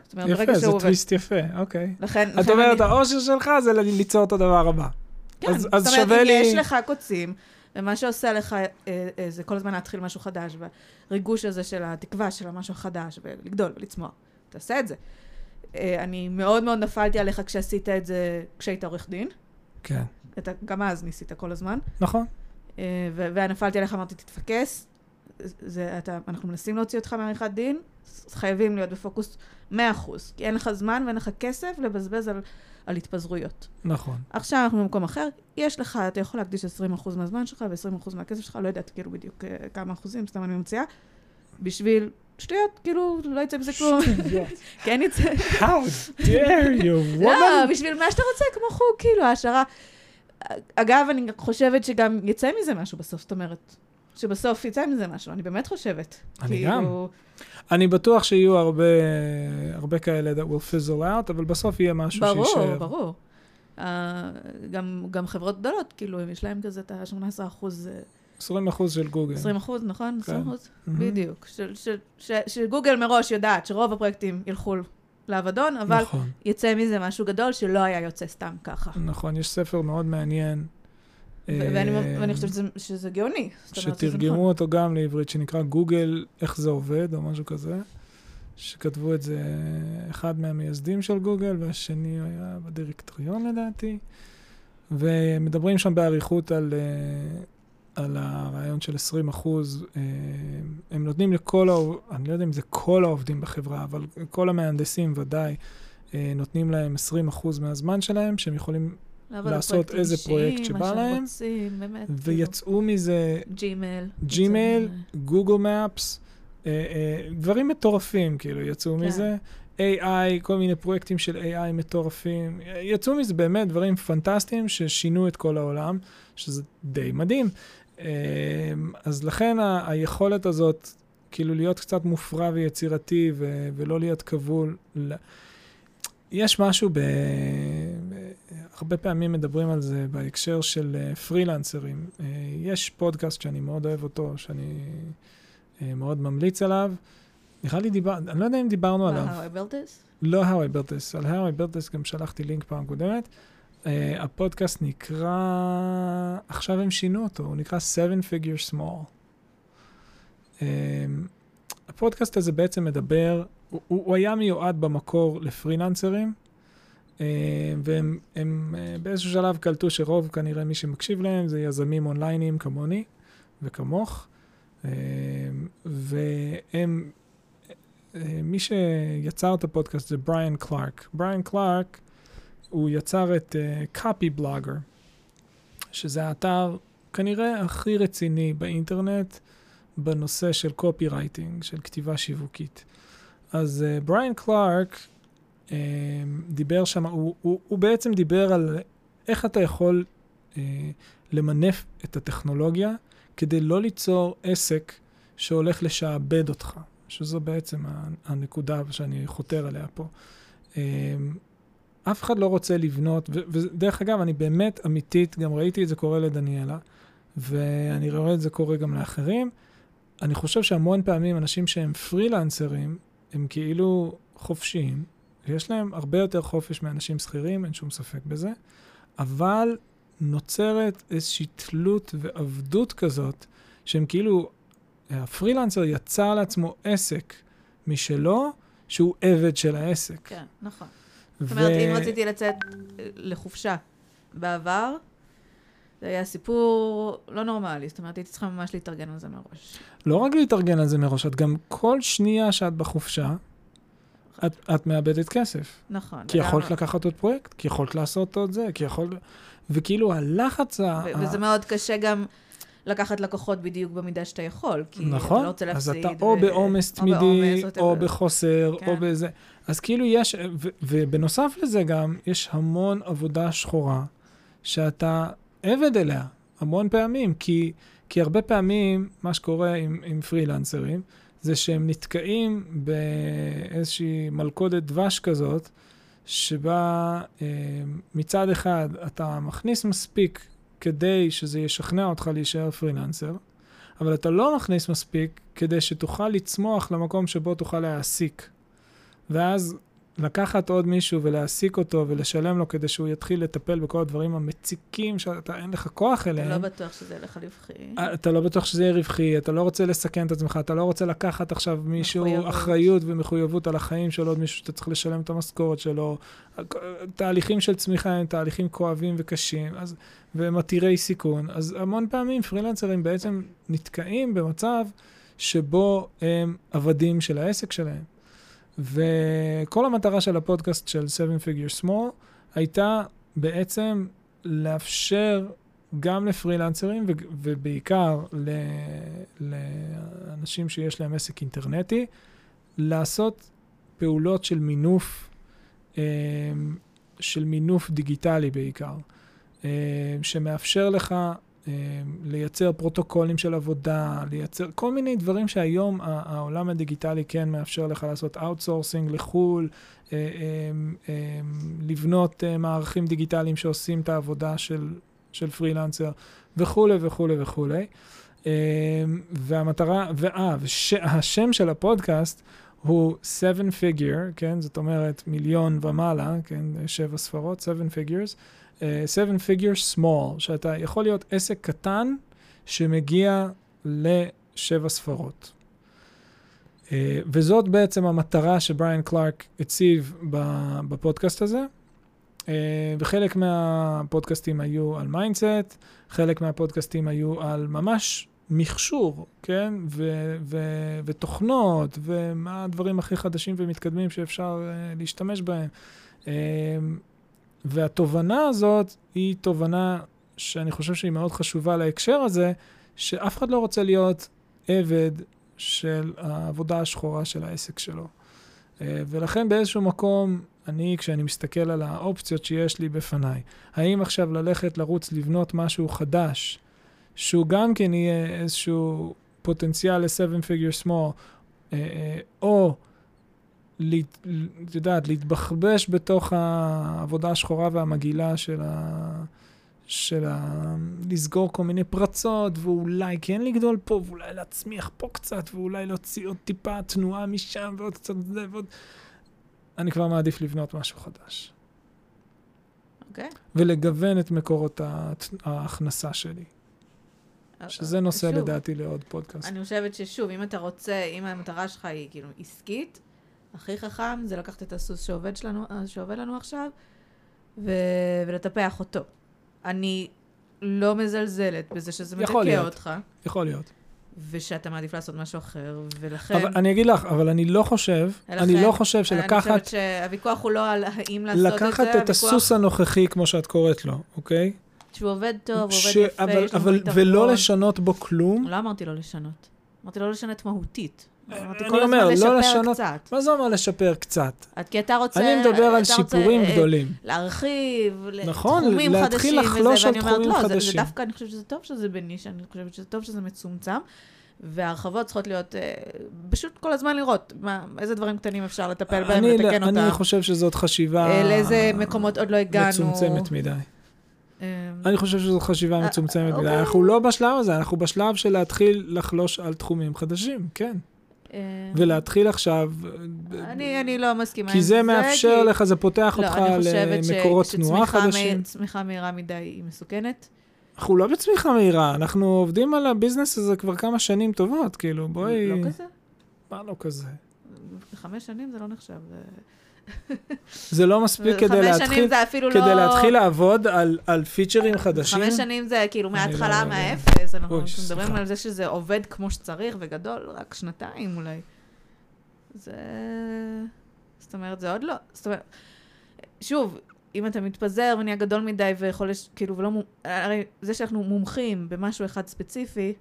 זאת אומרת, יפה, זה עובד. טוויסט יפה, אוקיי. לכן, את לכן אומרת, אני... האושר שלך זה ליצור את הדבר הבא. כן, אז- אז זאת אומרת, אם לי- יש לך קוצים, ומה שעושה לך אה, אה, זה כל הזמן להתחיל משהו חדש, והריגוש הזה של התקווה של המשהו החדש, ולגדול ולצמוח, תעשה את זה. אה, אני מאוד מאוד נפלתי עליך כשעשית את זה כשהיית עורך דין. כן. אתה גם אז ניסית כל הזמן. נכון. אה, ונפלתי עליך, אמרתי, תתפקס. זה, אתה, אנחנו מנסים להוציא אותך מעריכת דין, חייבים להיות בפוקוס 100%, כי אין לך זמן ואין לך כסף לבזבז על, על התפזרויות. נכון. עכשיו אנחנו במקום אחר, יש לך, אתה יכול להקדיש 20% מהזמן שלך ו-20% מהכסף שלך, לא יודעת כאילו בדיוק אה, כמה אחוזים, סתם אני ממציאה, בשביל שטויות, כאילו, לא יצא מזה כלום. כן יצא, How dare you, לא, woman? בשביל מה שאתה רוצה, כמו חוג, כאילו, העשרה. אגב, אני חושבת שגם יצא מזה משהו בסוף, זאת אומרת, שבסוף יצא מזה משהו, אני באמת חושבת. אני כאילו, אני בטוח שיהיו הרבה, הרבה כאלה that will fizzle out, אבל בסוף יהיה משהו ברור, שיישאר. ברור. Uh, גם, גם חברות גדולות, כאילו, יש להם כזה את ה-18 אחוז, אה, 20 אחוז של גוגל. 20 אחוז, נכון? 20 אחוז? מהמם. בדיוק. שגוגל מראש יודעת שרוב הפרויקטים ילכו לאבדון, אבל נכון, יצא מזה משהו גדול שלא היה יוצא סתם ככה. נכון, יש ספר מאוד מעניין. ואני, אה, ואני חושבת שזה, שזה גאוני. שתרגמו נכון. אותו גם לעברית, שנקרא גוגל, איך זה עובד, או משהו כזה. שכתבו את זה אחד מהמייסדים של גוגל, והשני היה בדירקטוריון לדעתי. ומדברים שם באריכות על, אה, על הרעיון של 20 אחוז. אה, הם נותנים לכל, אני לא יודע אם זה כל העובדים בחברה, אבל כל המהנדסים ודאי, אה, נותנים להם 20 אחוז מהזמן שלהם, שהם יכולים, לעשות איזה אישיים, פרויקט שבא להם, רוצים, באמת. כאילו, ויצאו מזה ג'ימייל. ג'ימייל, יצא- גוגל מפס, אה, אה, דברים מטורפים כאילו יצאו כן. מזה. AI, כל מיני פרויקטים של AI מטורפים. יצאו מזה באמת דברים פנטסטיים ששינו את כל העולם, שזה די מדהים. אה, אז לכן היכולת הזאת, כאילו להיות קצת מופרע ויצירתי ו- ולא להיות כבול. יש משהו ב... הרבה פעמים מדברים על זה בהקשר של אה, פרילנסרים. אה, יש פודקאסט שאני מאוד אוהב אותו, שאני אה, מאוד ממליץ עליו. נראה לי דיבר... אני לא יודע אם דיברנו עליו. How I built this? לא How I built this, על How I built this גם שלחתי לינק פעם קודמת. Uh, הפודקאסט נקרא, עכשיו הם שינו אותו, הוא נקרא Seven Figure Small. Uh, הפודקאסט הזה בעצם מדבר, הוא, הוא היה מיועד במקור לפרילנסרים, uh, והם הם, uh, באיזשהו שלב קלטו שרוב כנראה מי שמקשיב להם זה יזמים אונליינים כמוני וכמוך, uh, והם אה, מי שיצר את הפודקאסט זה בריאן קלארק. בריאן קלארק, הוא יצר את uh, Copy Blogger, שזה האתר כנראה הכי רציני באינטרנט בנושא של קופי רייטינג, של כתיבה שיווקית. אז uh, בריאן קלארק uh, דיבר שם, הוא, הוא, הוא בעצם דיבר על איך אתה יכול uh, למנף את הטכנולוגיה כדי לא ליצור עסק שהולך לשעבד אותך. שזו בעצם הנקודה שאני חותר אליה פה. אף אחד לא רוצה לבנות, ודרך אגב, אני באמת אמיתית, גם ראיתי את זה קורה לדניאלה, ואני רואה את זה קורה גם לאחרים. אני חושב שהמון פעמים אנשים שהם פרילנסרים, הם כאילו חופשיים, ויש להם הרבה יותר חופש מאנשים שכירים, אין שום ספק בזה, אבל נוצרת איזושהי תלות ועבדות כזאת, שהם כאילו הפרילנסר יצר לעצמו עסק משלו, שהוא עבד של העסק. כן, נכון. זאת אומרת, אם רציתי לצאת אה, לחופשה בעבר, זה היה סיפור לא נורמלי. זאת אומרת, הייתי צריכה ממש להתארגן על זה מראש. לא רק להתארגן על זה מראש, את גם כל שנייה שאת בחופשה, את, את מאבדת כסף. נכון. כי יכולת לגמרי. לקחת עוד פרויקט, כי יכולת לעשות עוד זה, כי יכול... וכאילו הלחץ ה... וזה מאוד קשה גם לקחת לקוחות בדיוק במידה שאתה יכול, כי נכון, אתה לא רוצה אז להפסיד. אתה או ו- בעומס או תמידי, בעומס, או whatever. בחוסר, כן. או בזה. אז כאילו יש, ו- ובנוסף לזה גם, יש המון עבודה שחורה שאתה עבד אליה, המון פעמים, כי, כי הרבה פעמים מה שקורה עם, עם פרילנסרים, זה שהם נתקעים באיזושהי מלכודת דבש כזאת, שבה אה, מצד אחד אתה מכניס מספיק כדי שזה ישכנע אותך להישאר פרילנסר, אבל אתה לא מכניס מספיק כדי שתוכל לצמוח למקום שבו תוכל להעסיק. ואז לקחת עוד מישהו ולהעסיק אותו ולשלם לו כדי שהוא יתחיל לטפל בכל הדברים המציקים שאתה אין לך כוח אתה לא אליהם. בטוח שזה ילך רווחי. אתה לא בטוח שזה יהיה רווחי, אתה לא רוצה לסכן את עצמך, אתה לא רוצה לקחת עכשיו מישהו מחויבות. אחריות ומחויבות על החיים של עוד מישהו שאתה צריך לשלם את המשכורת שלו. תהליכים של צמיחה הם תהליכים כואבים וקשים, אז, והם עתירי סיכון. אז המון פעמים פרילנסרים בעצם נתקעים במצב שבו הם עבדים של העסק שלהם. וכל המטרה של הפודקאסט של 7 Figure Small הייתה בעצם לאפשר גם לפרילנסרים ו- ובעיקר ל- לאנשים שיש להם עסק אינטרנטי, לעשות פעולות של מינוף, אה, של מינוף דיגיטלי בעיקר, אה, שמאפשר לך לייצר פרוטוקולים של עבודה, לייצר כל מיני דברים שהיום העולם הדיגיטלי כן מאפשר לך לעשות outsourcing לחו"ל, אה, אה, אה, לבנות אה, מערכים דיגיטליים שעושים את העבודה של, של פרילנסר וכולי וכולי וכולי. והמטרה, ואה, והשם של הפודקאסט הוא seven figure, כן? זאת אומרת מיליון ומעלה, כן? שבע ספרות, seven figures. אה, seven figure small, שאתה יכול להיות עסק קטן שמגיע לשבע ספרות. אה, וזאת בעצם המטרה שבריאן קלארק הציב בפודקאסט הזה. אה, וחלק מהפודקאסטים היו על mindset, חלק מהפודקאסטים היו על ממש מכשור, כן? ו- ו- ותוכנות, ומה הדברים הכי חדשים ומתקדמים שאפשר אה, להשתמש בהם. Uh, והתובנה הזאת היא תובנה שאני חושב שהיא מאוד חשובה להקשר הזה, שאף אחד לא רוצה להיות עבד של העבודה השחורה של העסק שלו. Uh, ולכן באיזשהו מקום, אני, כשאני מסתכל על האופציות שיש לי בפניי, האם עכשיו ללכת לרוץ לבנות משהו חדש, שהוא גם כן יהיה איזשהו פוטנציאל ל-7 figure small, אה, אה, או, את יודעת, להתבחבש בתוך העבודה השחורה והמגעילה של ה... של ה... לסגור כל מיני פרצות, ואולי כן לגדול פה, ואולי להצמיח פה קצת, ואולי להוציא עוד טיפה תנועה משם, ועוד קצת זה, ועוד... אני כבר מעדיף לבנות משהו חדש. אוקיי. Okay. ולגוון את מקורות ההכנסה שלי. שזה נושא שוב, לדעתי לעוד פודקאסט. אני חושבת ששוב, אם אתה רוצה, אם המטרה שלך היא כאילו עסקית, הכי חכם זה לקחת את הסוס שעובד, שלנו, שעובד לנו עכשיו ו... ולטפח אותו. אני לא מזלזלת בזה שזה מדכא אותך. יכול להיות. ושאתה מעדיף לעשות משהו אחר, ולכן... אבל אני אגיד לך, אבל אני לא חושב, לכן, אני לא חושב שלקחת... אני חושבת שהוויכוח הוא לא על האם לעשות את זה, לקחת את הוויכוח... הסוס הנוכחי, כמו שאת קוראת לו, אוקיי? שהוא עובד טוב, הוא עובד יפה, אבל, יש אבל, ולא לשנות בו כלום. לא אמרתי לא לשנות. אמרתי לא לשנות מהותית. אמרתי כל הזמן לא לשנות, קצת. מה זה אומר לשפר קצת? כי אתה רוצה... אני מדבר על שיפורים רוצה, גדולים. להרחיב, נכון, לתחומים חדשים. להתחיל לחלוש על תחומים לא. זה, זה דווקא, אני חושבת שזה טוב שזה בנישה, אני חושבת שזה טוב שזה מצומצם. וההרחבות צריכות להיות, אה, פשוט כל הזמן לראות מה, איזה דברים קטנים אפשר לטפל בהם, לתקן אותם. אני חושב שזאת חשיבה... אה, לאיזה מקומות עוד לא הגענו. מצומצמת מדי. אמ, אני חושב שזו חשיבה אה, מצומצמת מדי. אוקיי. אנחנו לא בשלב הזה, אנחנו בשלב של להתחיל לחלוש על תחומים חדשים, כן. אמ, ולהתחיל עכשיו... אני לא מסכימה עם זה. כי זה מאפשר לך, זה פותח לא, אותך למקורות תנועה חדשים. צמיחה מהירה מדי היא מסוכנת. אנחנו לא בצמיחה מהירה, אנחנו עובדים על הביזנס הזה כבר כמה שנים טובות, כאילו, בואי... לא כזה? מה לא כזה? חמש שנים זה לא נחשב. זה לא מספיק כדי להתחיל, כדי לא... להתחיל לעבוד על, על פיצ'רים חדשים. חמש שנים זה כאילו מההתחלה, לא... מהאפס, אנחנו מדברים. על זה שזה עובד כמו שצריך וגדול, רק שנתיים אולי. זה... זאת אומרת, זה עוד לא... זאת אומרת, שוב, אם אתה מתפזר ונהיה גדול מדי ויכול, לש... כאילו, ולא... הרי זה שאנחנו מומחים במשהו אחד ספציפי,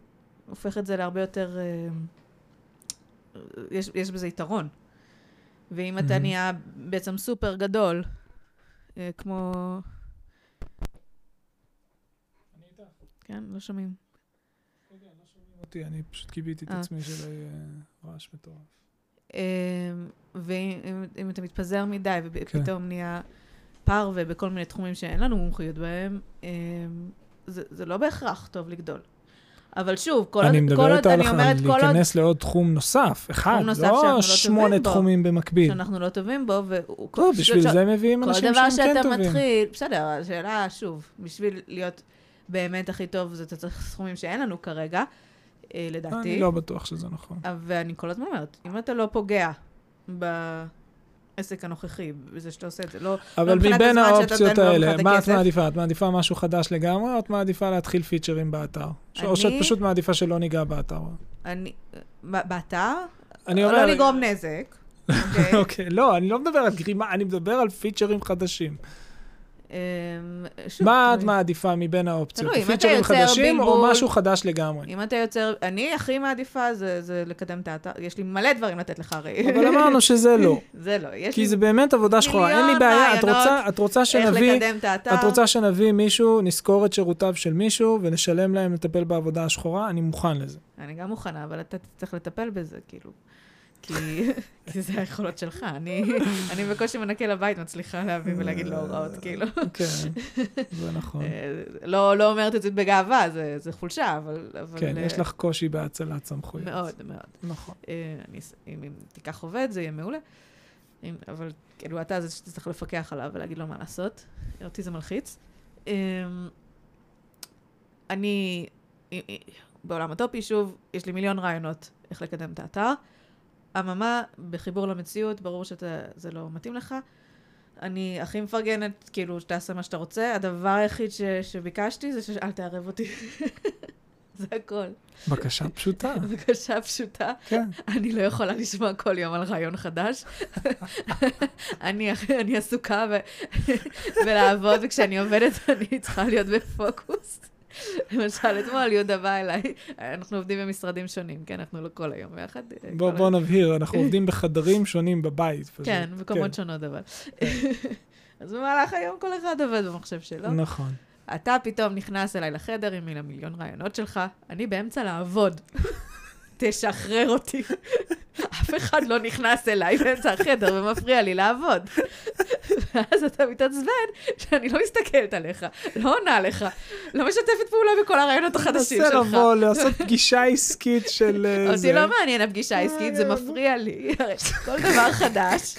הופך את זה להרבה יותר... אה, יש, יש בזה יתרון. ואם mm-hmm. אתה נהיה בעצם סופר גדול, אה, כמו... כן, לא שומעים. כן, לא שומעים אותי, אני פשוט קיביתי את אה. עצמי של רעש מטורף. אמ, ואם אתה מתפזר מדי ופתאום כן. נהיה פרווה בכל מיני תחומים שאין לנו מומחיות בהם, אמ, זה לא בהכרח טוב לגדול. אבל שוב, כל עוד, כל עוד, אני אומרת, כל עוד... אני מדברת על להיכנס לעוד תחום נוסף, אחד, נוסף לא, לא שמונה תחומים בו, במקביל. שאנחנו לא טובים בו, והוא... טוב, בשביל ש... זה מביאים אנשים שהם כן טובים. כל דבר שאתה מתחיל, בסדר, השאלה, שוב, בשביל להיות באמת הכי טוב, זה אתה צריך סכומים שאין לנו כרגע, אה, לדעתי. אני לא בטוח שזה נכון. ואני כל הזמן אומרת, אם אתה לא פוגע ב... העסק הנוכחי, בזה שאתה עושה את זה. לא, אבל לא מבין האופציות האלה, מה את מעדיפה? את מעדיפה משהו חדש לגמרי, או את מעדיפה להתחיל פיצ'רים באתר? אני... או שאת פשוט מעדיפה שלא ניגע באתר? אני... באתר? אני אומר... לא לגרום נזק. אוקיי, אוקיי לא, אני לא מדבר על גרימה, אני מדבר על פיצ'רים חדשים. אמ, מה את מעדיפה מבין האופציות? פיצ'רים חדשים או משהו חדש לגמרי? אם אתה יוצר, אני הכי מעדיפה זה לקדם את האתר, יש לי מלא דברים לתת לך הרי. אבל אמרנו שזה לא. זה לא. כי זה באמת עבודה שחורה, אין לי בעיה, את רוצה שנביא, את רוצה שנביא מישהו, נשכור את שירותיו של מישהו ונשלם להם לטפל בעבודה השחורה, אני מוכן לזה. אני גם מוכנה, אבל אתה צריך לטפל בזה, כאילו. כי, כי זה היכולות שלך. אני, אני בקושי מנקה לבית, מצליחה להביא ולהגיד לו הוראות, כאילו. כן, זה נכון. אה, לא, לא אומרת את זה בגאווה, זה, זה חולשה, אבל... אבל כן, אה, יש לך קושי בהאצלת סמכויות. מאוד, מאוד. נכון. אה, אני, אם, אם תיקח עובד, זה יהיה מעולה. אם, אבל כאילו, אתה זה שתצטרך לפקח עליו ולהגיד לו מה לעשות. אותי זה מלחיץ. אה, אני, אה, אה, בעולם הטופי, שוב, יש לי מיליון רעיונות איך לקדם את האתר. אממה, בחיבור למציאות, ברור שזה לא מתאים לך. אני הכי מפרגנת, כאילו, שתעשה מה שאתה רוצה. הדבר היחיד ש, שביקשתי זה שאל תערב אותי. זה הכל. בקשה פשוטה, בקשה פשוטה. כן. אני לא יכולה לשמוע כל יום על רעיון חדש. אני, אני עסוקה ב, בלעבוד, וכשאני עובדת אני צריכה להיות בפוקוס. למשל, אתמול יהודה בא אליי, אנחנו עובדים במשרדים שונים, כן? אנחנו לא כל היום ביחד. בוא בוא נבהיר, אנחנו עובדים בחדרים שונים בבית. פשוט. כן, מקומות שונות אבל. אז במהלך היום כל אחד עובד במחשב שלו. נכון. אתה פתאום נכנס אליי לחדר עם המיליון רעיונות שלך, אני באמצע לעבוד. תשחרר אותי. אף אחד לא נכנס אליי באמצע החדר ומפריע לי לעבוד. ואז אתה מתעצבן שאני לא מסתכלת עליך, לא עונה לך, לא משתפת פעולה בכל הרעיונות החדשים שלך. ננסה לבוא, לעשות פגישה עסקית של אה, אותי. לא מעניין הפגישה העסקית, זה אה, מפריע לי. כל דבר חדש,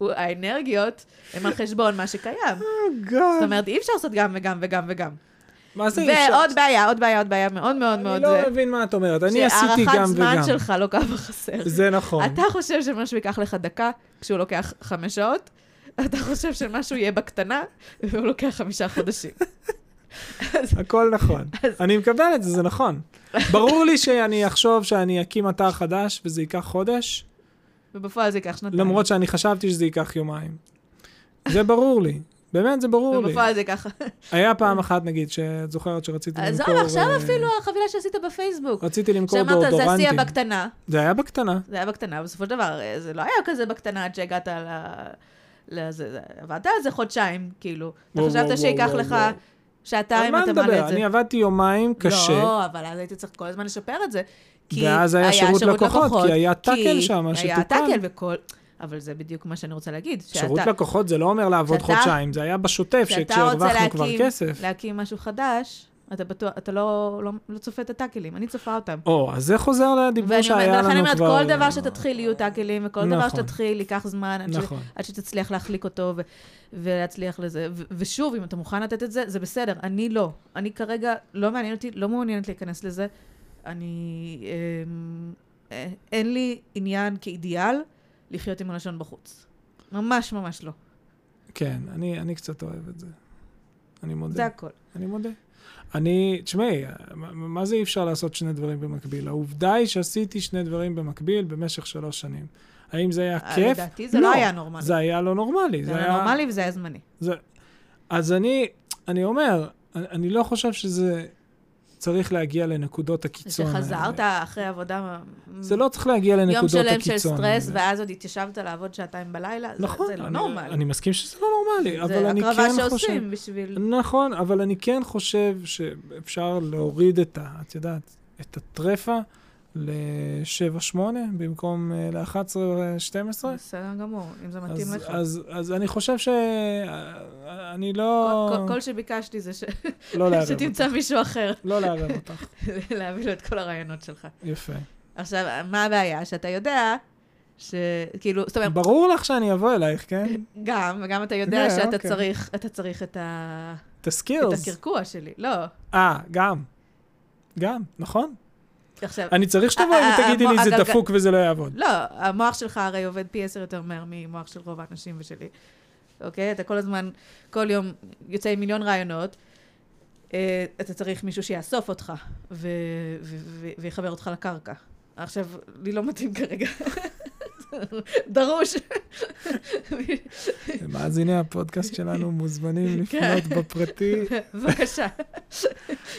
האנרגיות הם על חשבון מה שקיים. זאת אומרת, אי אפשר לעשות גם וגם וגם וגם. מה זה אי אפשר? ועוד בעיה, עוד בעיה, עוד בעיה מאוד מאוד מאוד אני לא מבין מה את אומרת. אני עשיתי שהארכת גם זמן וגם. שלך לוקה בחסר. זה נכון. אתה חושב שמשהו ייקח לך דקה כשהוא לוקח חמש שעות, אתה חושב שמשהו יהיה בקטנה והוא לוקח חמישה חודשים. הכל נכון. אני מקבל את זה, זה נכון. ברור לי שאני אחשוב שאני אקים אתר חדש וזה ייקח חודש, ובפועל זה ייקח שנתיים. למרות שאני חשבתי שזה ייקח יומיים. זה ברור לי. באמת, זה ברור לי. ובפועל זה ייקח... היה פעם אחת, נגיד, שאת זוכרת שרציתי למכור... זהו, עכשיו אה, אפילו החבילה שעשית בפייסבוק. רציתי למכור שאמרת, זה דאודורנטים. עשייה בקטנה. זה היה בקטנה. זה היה בקטנה, בסופו של דבר, אה, זה לא היה כזה בקטנה עד שהגעת ל... לזה, זה- עבדת על זה חודשיים, כאילו. אתה חשבת שייקח לך שעתיים, אתה מעלה? את זה. אני עבדתי יומיים קשה, לא, אבל אז הייתי צריך כל הזמן לשפר את זה. ואז היה שירות לקוחות, כי היה טאקל שם היה שתוקן. טאקל וכל... אבל זה בדיוק מה שאני רוצה להגיד. שירות שאתה- לקוחות זה לא אומר לעבוד כשאתה- חודשיים, זה היה בשוטף, כשאתה רוצה שכשהרווחנו כבר כסף. להקים משהו חדש, אתה בטוח, אתה לא, לא, לא צופה את הטאקלים, אני צופה אותם. או, אז זה חוזר לדיבור שהיה לנו ולכן כבר... אני אומרת, כל דבר שתתחיל יהיו טאקלים, וכל דבר נכון. שתתחיל ייקח זמן, עד, ש... נכון. עד שתצליח להחליק אותו ו... ולהצליח לזה. ו... ושוב, אם אתה מוכן לתת את זה, זה בסדר, אני לא. אני כרגע, לא מעניין אותי, לא מעוניינת להיכנס לזה. אני... אמ... אה, אין לי עניין כאידיאל לחיות עם הלשון בחוץ. ממש ממש לא. כן, אני אני קצת אוהב את זה. אני מודה. זה הכל. אני מודה. אני, תשמעי, מה- זה אי אפשר לעשות שני דברים במקביל? העובדה היא שעשיתי שני דברים במקביל במשך שלוש שנים. האם זה היה כיף? לדעתי זה לא היה נורמלי. זה היה לא נורמלי. זה היה נורמלי וזה היה זמני. זה... אז אני, אני אומר, אני, אני לא חושב שזה צריך להגיע לנקודות הקיצון האלה. שחזרת אחרי עבודה... זה לא צריך להגיע לנקודות יום הקיצון שלם של סטרס, האלה. ואז עוד התיישבת לעבוד שעתיים בלילה, זה- נכון, זה לא אני, נורמלי. אני מסכים שזה לא נורמלי, אבל אני זה כן הקרבה חושב... שעושים בשביל... נכון, אבל אני כן חושב שאפשר להוריד את ה... את יודעת, את הטרפה ל-7-8 במקום אה, ל-11-12. בסדר גמור, אם זה מתאים אז, לך. אז, אז אני חושב שאני לא... כל- כל- כל שביקשתי זה ש- לא לערב שתמצא אותך. מישהו אחר לא לערב אותך. להביא לו את כל הרעיונות שלך. יפה. עכשיו, מה הבעיה? שאתה יודע שכאילו, זאת אומרת, ברור לך שאני אבוא אלייך, כן? גם, וגם אתה יודע כן, שאתה אוקיי. צריך, אתה צריך את ה- את את הסקילס. הקרקוע שלי. לא. אה, גם. גם, נכון. עכשיו, אני צריך שתבואי אה, אה, ותגידי לי אה, זה דפוק וזה לא יעבוד. לא, המוח שלך הרי עובד פי עשר יותר מהר ממוח של רוב האנשים ושלי. אוקיי? אתה כל הזמן, כל יום יוצא עם מיליון רעיונות. אה, אתה צריך מישהו שיאסוף אותך ויחבר אותך לקרקע. עכשיו, לי לא מתאים כרגע. דרוש. מאזיני הפודקאסט שלנו מוזמנים כן. לפנות בפרטי. בבקשה.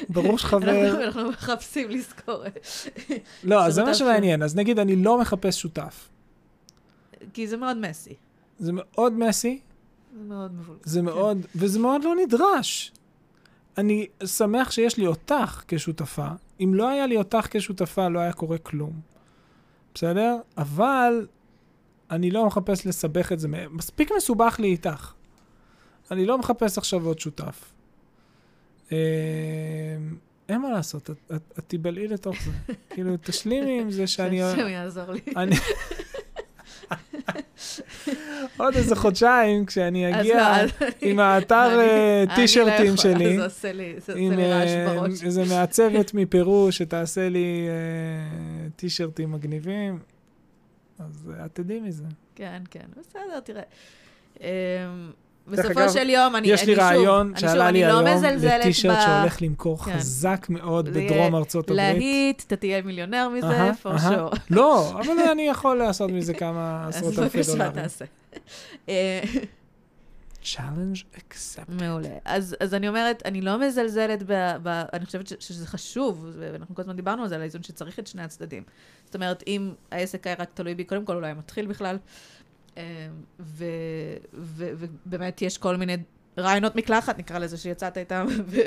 ברור שחבר... אנחנו- מחפשים לזכור. לא, אז זה מה שמעניין. אז נגיד, אני לא מחפש שותף. כי זה מאוד מסי. זה מאוד מסי, זה מאוד מבולגן. זה מאוד, וזה מאוד לא נדרש. אני שמח שיש לי אותך כשותפה. אם לא היה לי אותך כשותפה, לא היה קורה כלום. בסדר? אבל אני לא מחפש לסבך את זה, מספיק מסובך לי איתך. אני לא מחפש עכשיו עוד שותף. אה, אין מה לעשות, את, את, את תיבלעי לתוך זה. כאילו, תשלימי עם זה שאני... שהשם יעזור לי. אני... עוד איזה חודשיים, כשאני אגיע לא, עם האתר אה, לא טישרטים שלי, זה עושה לי זה עם רעש אה, בראש. איזה מעצבת מפרו שתעשה לי טישרטים מגניבים, אז אה, את תדעי מזה. כן, כן, בסדר, תראה. אמ, בסופו של יום, אני, יש לי שוב, רעיון אני שעלה שוב, לי אני לא היום לטישרט שהולך למכור כן. חזק מאוד בדרום ארצות הברית. להיט, אתה תהיה מיליונר מזה, for sure. לא, אבל אני יכול לעשות מזה כמה עשרות אז אלפי בבקשה, דולרים. תעשה. Challenge accept. מעולה. אז, אז אני אומרת, אני לא מזלזלת ב... ב אני חושבת ש, שזה חשוב, ואנחנו כל הזמן דיברנו על זה, על האיזון שצריך את שני הצדדים. זאת אומרת, אם העסק היה רק תלוי בי, קודם כל אולי מתחיל בכלל, אה, ובאמת יש כל מיני רעיונות מקלחת, נקרא לזה, שיצאת איתם. ו,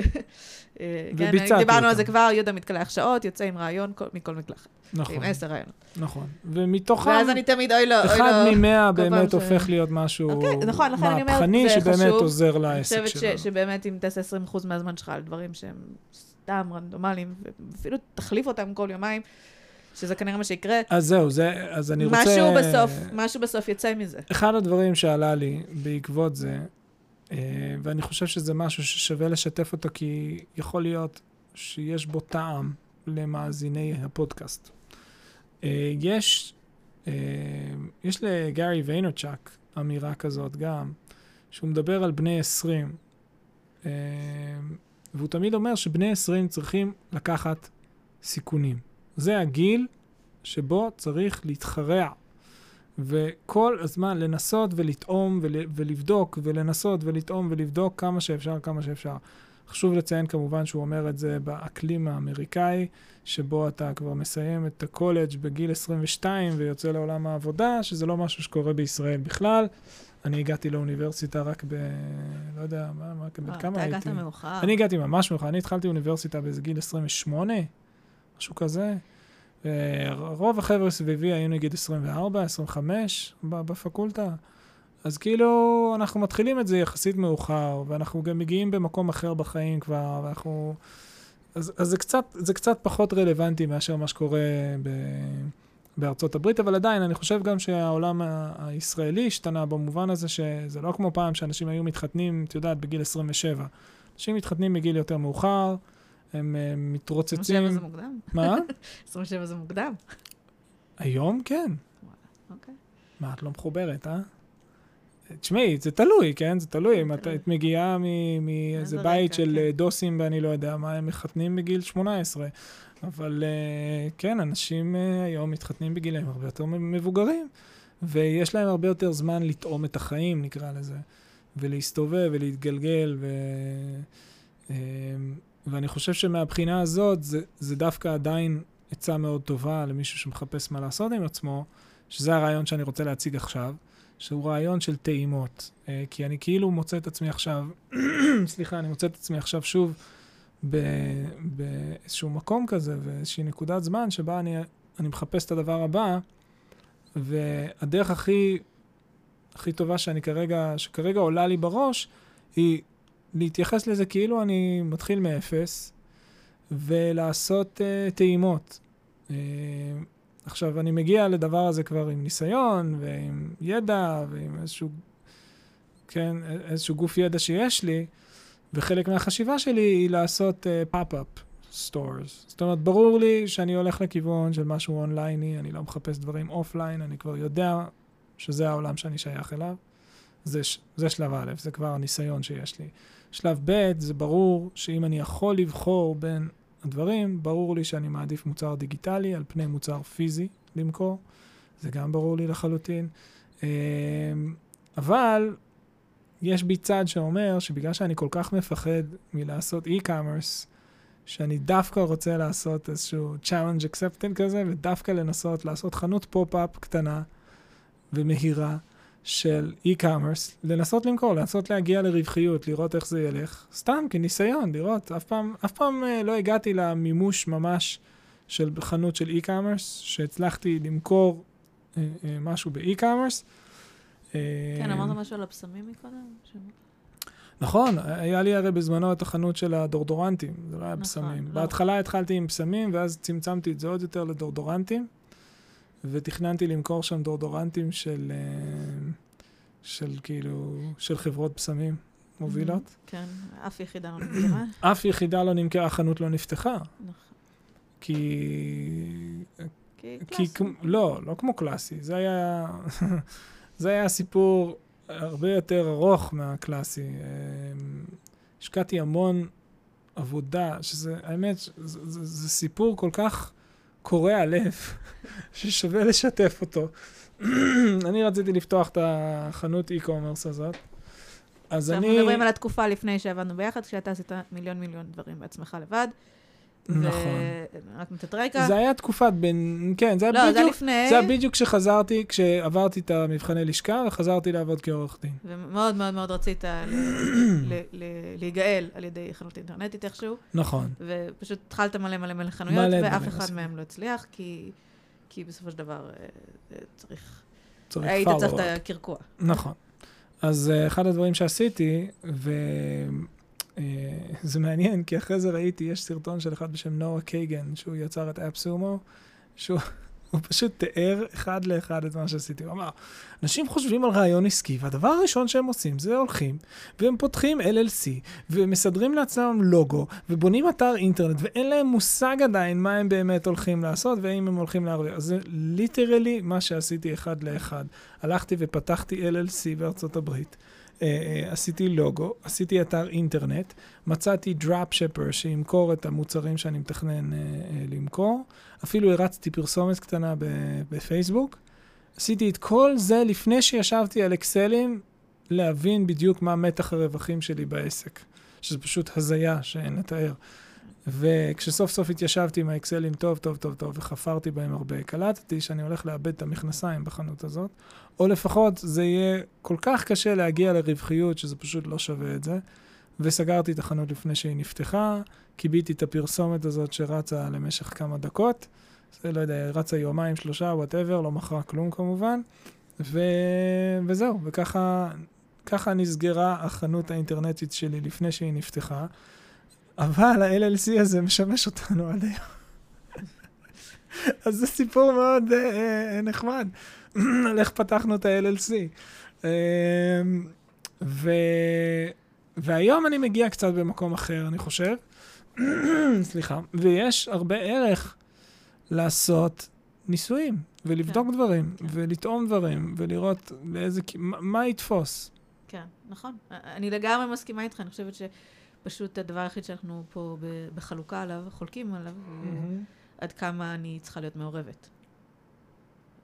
כן, וביצעתי דיברנו על זה אותם. כבר, יהודה מתקלח שעות, יוצא עם רעיון כל, מכל מקלחת. נכון, עם עשר רעיונות. נכון. ומתוכם, ואז אני תמיד, אוי לא, אוי לא. אחד ממאה באמת ש- הופך להיות משהו אוקיי, נכון, לכן אני אומרת, מהפכני שבאמת. עוזר אני לעסק חושבת שלנו. ש, שבאמת אם תעשה 20% מהזמן שלך על דברים שהם סתם רנדומליים, ואפילו תחליף אותם כל יומיים, שזה כנראה מה שיקרה, אז זהו, זה, אז אני רוצה... משהו בסוף, משהו בסוף יצא מזה. אחד הדברים שעלה לי בעקבות זה, ואני חושב שזה משהו ששווה לשתף אותו, כי יכול להיות שיש בו טעם למאזיני הפודקאסט. אה, יש, אה, יש לגארי ויינרצ'אק אמירה כזאת גם, שהוא מדבר על בני 20, אה, והוא תמיד אומר שבני 20 צריכים לקחת סיכונים. זה הגיל שבו צריך להתחרע וכל הזמן לנסות ולטעום ול, ולבדוק ולנסות ולטעום ולבדוק כמה שאפשר, כמה שאפשר. חשוב לציין כמובן שהוא אומר את זה באקלים האמריקאי, שבו אתה כבר מסיים את הקולג' בגיל 22 ויוצא לעולם העבודה, שזה לא משהו שקורה בישראל בכלל. אני הגעתי לאוניברסיטה רק ב... לא יודע, מה, מה, בן אה, כמה אתה הייתי? הגעת מאוחר. אני הגעתי ממש מאוחר, אני התחלתי אוניברסיטה באיזה גיל 28, משהו כזה. אה, רוב החבר'ה סביבי היו נגיד 24, 25 ב- בפקולטה. אז כאילו, אנחנו מתחילים את זה יחסית מאוחר, ואנחנו גם מגיעים במקום אחר בחיים כבר, ואנחנו... אז, אז זה, קצת, זה קצת פחות רלוונטי מאשר מה שקורה ב, בארצות הברית, אבל עדיין, אני חושב גם שהעולם הישראלי השתנה במובן הזה שזה לא כמו פעם שאנשים היו מתחתנים, את יודעת, בגיל 27. אנשים מתחתנים בגיל יותר מאוחר, הם, הם מתרוצצים... 27 זה מוקדם? מה? 27 זה מוקדם. היום כן. אוקיי. מה, את לא מחוברת, אה? תשמעי, זה תלוי, כן? זה תלוי. אם את מגיעה מאיזה איזה בית של כן. אה, דוסים ואני לא יודע מה, הם מחתנים בגיל 18. אבל אה, כן, אנשים אה, היום מתחתנים בגילאים הרבה יותר מבוגרים, ויש להם הרבה יותר זמן לטעום את החיים, נקרא לזה, ולהסתובב ולהתגלגל, ו... ואני חושב שמהבחינה הזאת, זה, זה דווקא עדיין עצה מאוד טובה למישהו שמחפש מה לעשות עם עצמו, שזה הרעיון שאני רוצה להציג עכשיו, שהוא רעיון של טעימות. אה, כי אני כאילו מוצא את עצמי עכשיו, סליחה, אני מוצא את עצמי עכשיו שוב באיזשהו מקום כזה, ואיזושהי נקודת זמן שבה אני, אני מחפש את הדבר הבא, והדרך הכי, הכי טובה שאני כרגע, שכרגע עולה לי בראש, היא להתייחס לזה כאילו אני מתחיל מאפס, ולעשות אה, טעימות. אה, עכשיו, אני מגיע לדבר הזה כבר עם ניסיון, ועם ידע, ועם איזשהו, כן, איזשהו גוף ידע שיש לי, וחלק מהחשיבה שלי היא לעשות pop-up stores. זאת אומרת, ברור לי שאני הולך לכיוון של משהו אונלייני, אני לא מחפש דברים offline, אני כבר יודע שזה העולם שאני שייך אליו. זה, זה שלב א', זה כבר הניסיון שיש לי. שלב ב', זה ברור שאם אני יכול לבחור בין הדברים, ברור לי שאני מעדיף מוצר דיגיטלי על פני מוצר פיזי למכור. זה גם ברור לי לחלוטין. אמ, אבל יש בי צד שאומר שבגלל שאני כל כך מפחד מלעשות e-commerce, שאני דווקא רוצה לעשות איזשהו challenge accepted כזה, ודווקא לנסות לעשות חנות pop-up קטנה ומהירה של e-commerce, לנסות למכור, לנסות להגיע לרווחיות, לראות איך זה ילך, סתם כניסיון, לראות. אף פעם, אף פעם אה, לא הגעתי למימוש ממש של חנות של e-commerce, שהצלחתי למכור אה, אה, משהו ב-e-commerce. כן, אה, אמרת משהו על הבשמים מקודם? ש- נכון, היה לי הרי בזמנו את החנות של הדורדורנטים, זה לא היה נכון, בשמים. לא. בהתחלה התחלתי עם בשמים, ואז צמצמתי את זה עוד יותר לדורדורנטים, ותכננתי למכור שם דורדורנטים של, אה, של כאילו, של חברות בשמים מובילות. כן, אף יחידה לא נמכרה. אף יחידה לא נמכרה, החנות לא נפתחה, נכון. כי... כי קלאסי. כמו- לא, לא כמו קלאסי, זה היה... זה היה סיפור הרבה יותר ארוך מהקלאסי. אמ, השקעתי המון עבודה, שזה, האמת, זה, זה, זה סיפור כל כך קורע לב, ששווה לשתף אותו. אני רציתי לפתוח את החנות e-commerce הזאת. אז אנחנו אני... מדברים על התקופה לפני שעבדנו ביחד, כשאתה עשית מיליון מיליון דברים בעצמך לבד. נכון. ורק נתת רקע. זה היה תקופת בין... כן, זה היה לא, זה היה בדיוק... לפני, זה היה בדיוק כשחזרתי, כשעברתי את המבחני לשכה וחזרתי לעבוד כעורך דין. ומאוד מאוד מאוד רצית ל- ל- ל- להיגאל על ידי חנות אינטרנטית איכשהו, נכון. ופשוט התחלת מלא מלא מלא חנויות, ואף אחד. מהם לא הצליח, כי כי בסופו של דבר אה, אה, צריך... צריך היית צריך. את הקרקוע. נכון. אז uh, אחד הדברים שעשיתי, וזה מעניין, כי אחרי זה ראיתי, יש סרטון של אחד בשם נועה קייגן, שהוא יצר את אפסומו, שהוא הוא פשוט תיאר אחד לאחד את מה שעשיתי. הוא אמר, אנשים חושבים על רעיון עסקי, והדבר הראשון שהם עושים זה הולכים, והם פותחים LLC, ומסדרים לעצמם לוגו, ובונים אתר אינטרנט, ואין להם מושג עדיין מה הם באמת הולכים לעשות, והאם הם הולכים להרוויח. זה ליטרלי מה שעשיתי אחד לאחד. הלכתי ופתחתי LLC בארצות הברית. אה, אה, עשיתי לוגו, עשיתי אתר אינטרנט, מצאתי דראפ שפר שימכור את המוצרים שאני מתכנן אה, למכור, אפילו הרצתי פרסומת קטנה בפייסבוק. עשיתי את כל זה לפני שישבתי על אקסלים להבין בדיוק מה מתח הרווחים שלי בעסק, שזה פשוט הזיה שאין לתאר. וכשסוף סוף התיישבתי עם האקסלים טוב, טוב, טוב, טוב, וחפרתי בהם הרבה, קלטתי שאני הולך לאבד את המכנסיים בחנות הזאת, או לפחות זה יהיה כל כך קשה להגיע לרווחיות שזה פשוט לא שווה את זה. וסגרתי את החנות לפני שהיא נפתחה, כיביתי את הפרסומת הזאת שרצה למשך כמה דקות, זה לא יודע, רצה יומיים, שלושה, וואטאבר, לא מכרה כלום כמובן, ו... וזהו, וככה ככה נסגרה החנות האינטרנטית שלי לפני שהיא נפתחה, אבל ה-LLC הזה משמש אותנו עד היום. אז זה סיפור מאוד אה, אה, נחמד, על איך פתחנו את ה-LLC. אה, ו... והיום אני מגיע קצת במקום אחר, אני חושב. סליחה. ויש הרבה ערך לעשות ניסויים, ולבדוק כן, דברים, כן. ולטעום דברים, ולראות לאיזה... מה, מה יתפוס. כן, נכון. אני לגמרי מסכימה איתך, אני חושבת שפשוט הדבר היחיד שאנחנו פה בחלוקה עליו, חולקים עליו, הוא עד כמה אני צריכה להיות מעורבת.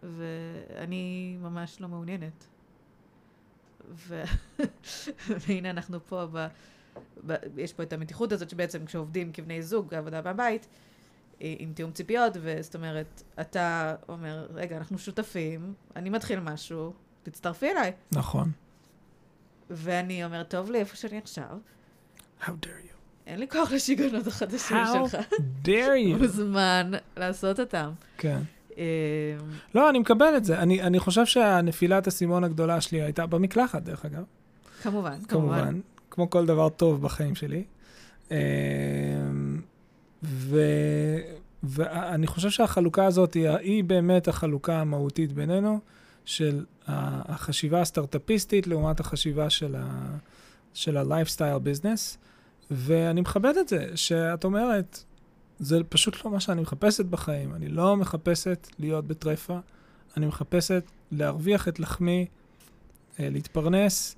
ואני ממש לא מעוניינת. ו... והנה אנחנו פה, ב... ב... יש פה את המתיחות הזאת שבעצם כשעובדים כבני זוג, עבודה מהבית, אה, עם תיאום ציפיות, וזאת אומרת, אתה אומר, רגע, אנחנו שותפים, אני מתחיל משהו, תצטרפי אליי. נכון. ואני אומרת, טוב לי איפה שאני עכשיו, How dare you. אין לי כוח לשיגעונות החדשים How שלך. dare you. מוזמן לעשות אותם. כן. אה, לא, אני מקבל את זה. אני, אני חושב שהנפילת אסימון הגדולה שלי הייתה במקלחת, דרך אגב. כמובן, כמובן. כמובן. כמו כל דבר טוב בחיים שלי. אמ, ו... ואני חושב שהחלוקה הזאת היא, היא באמת החלוקה המהותית בינינו, של החשיבה הסטארט-אפיסטית לעומת החשיבה. של ה-lifestyle business, ואני מכבד את זה, שאת אומרת, זה פשוט לא מה שאני מחפשת בחיים. אני לא מחפשת להיות בטרפה, אני מחפשת להרוויח את לחמי, אה, להתפרנס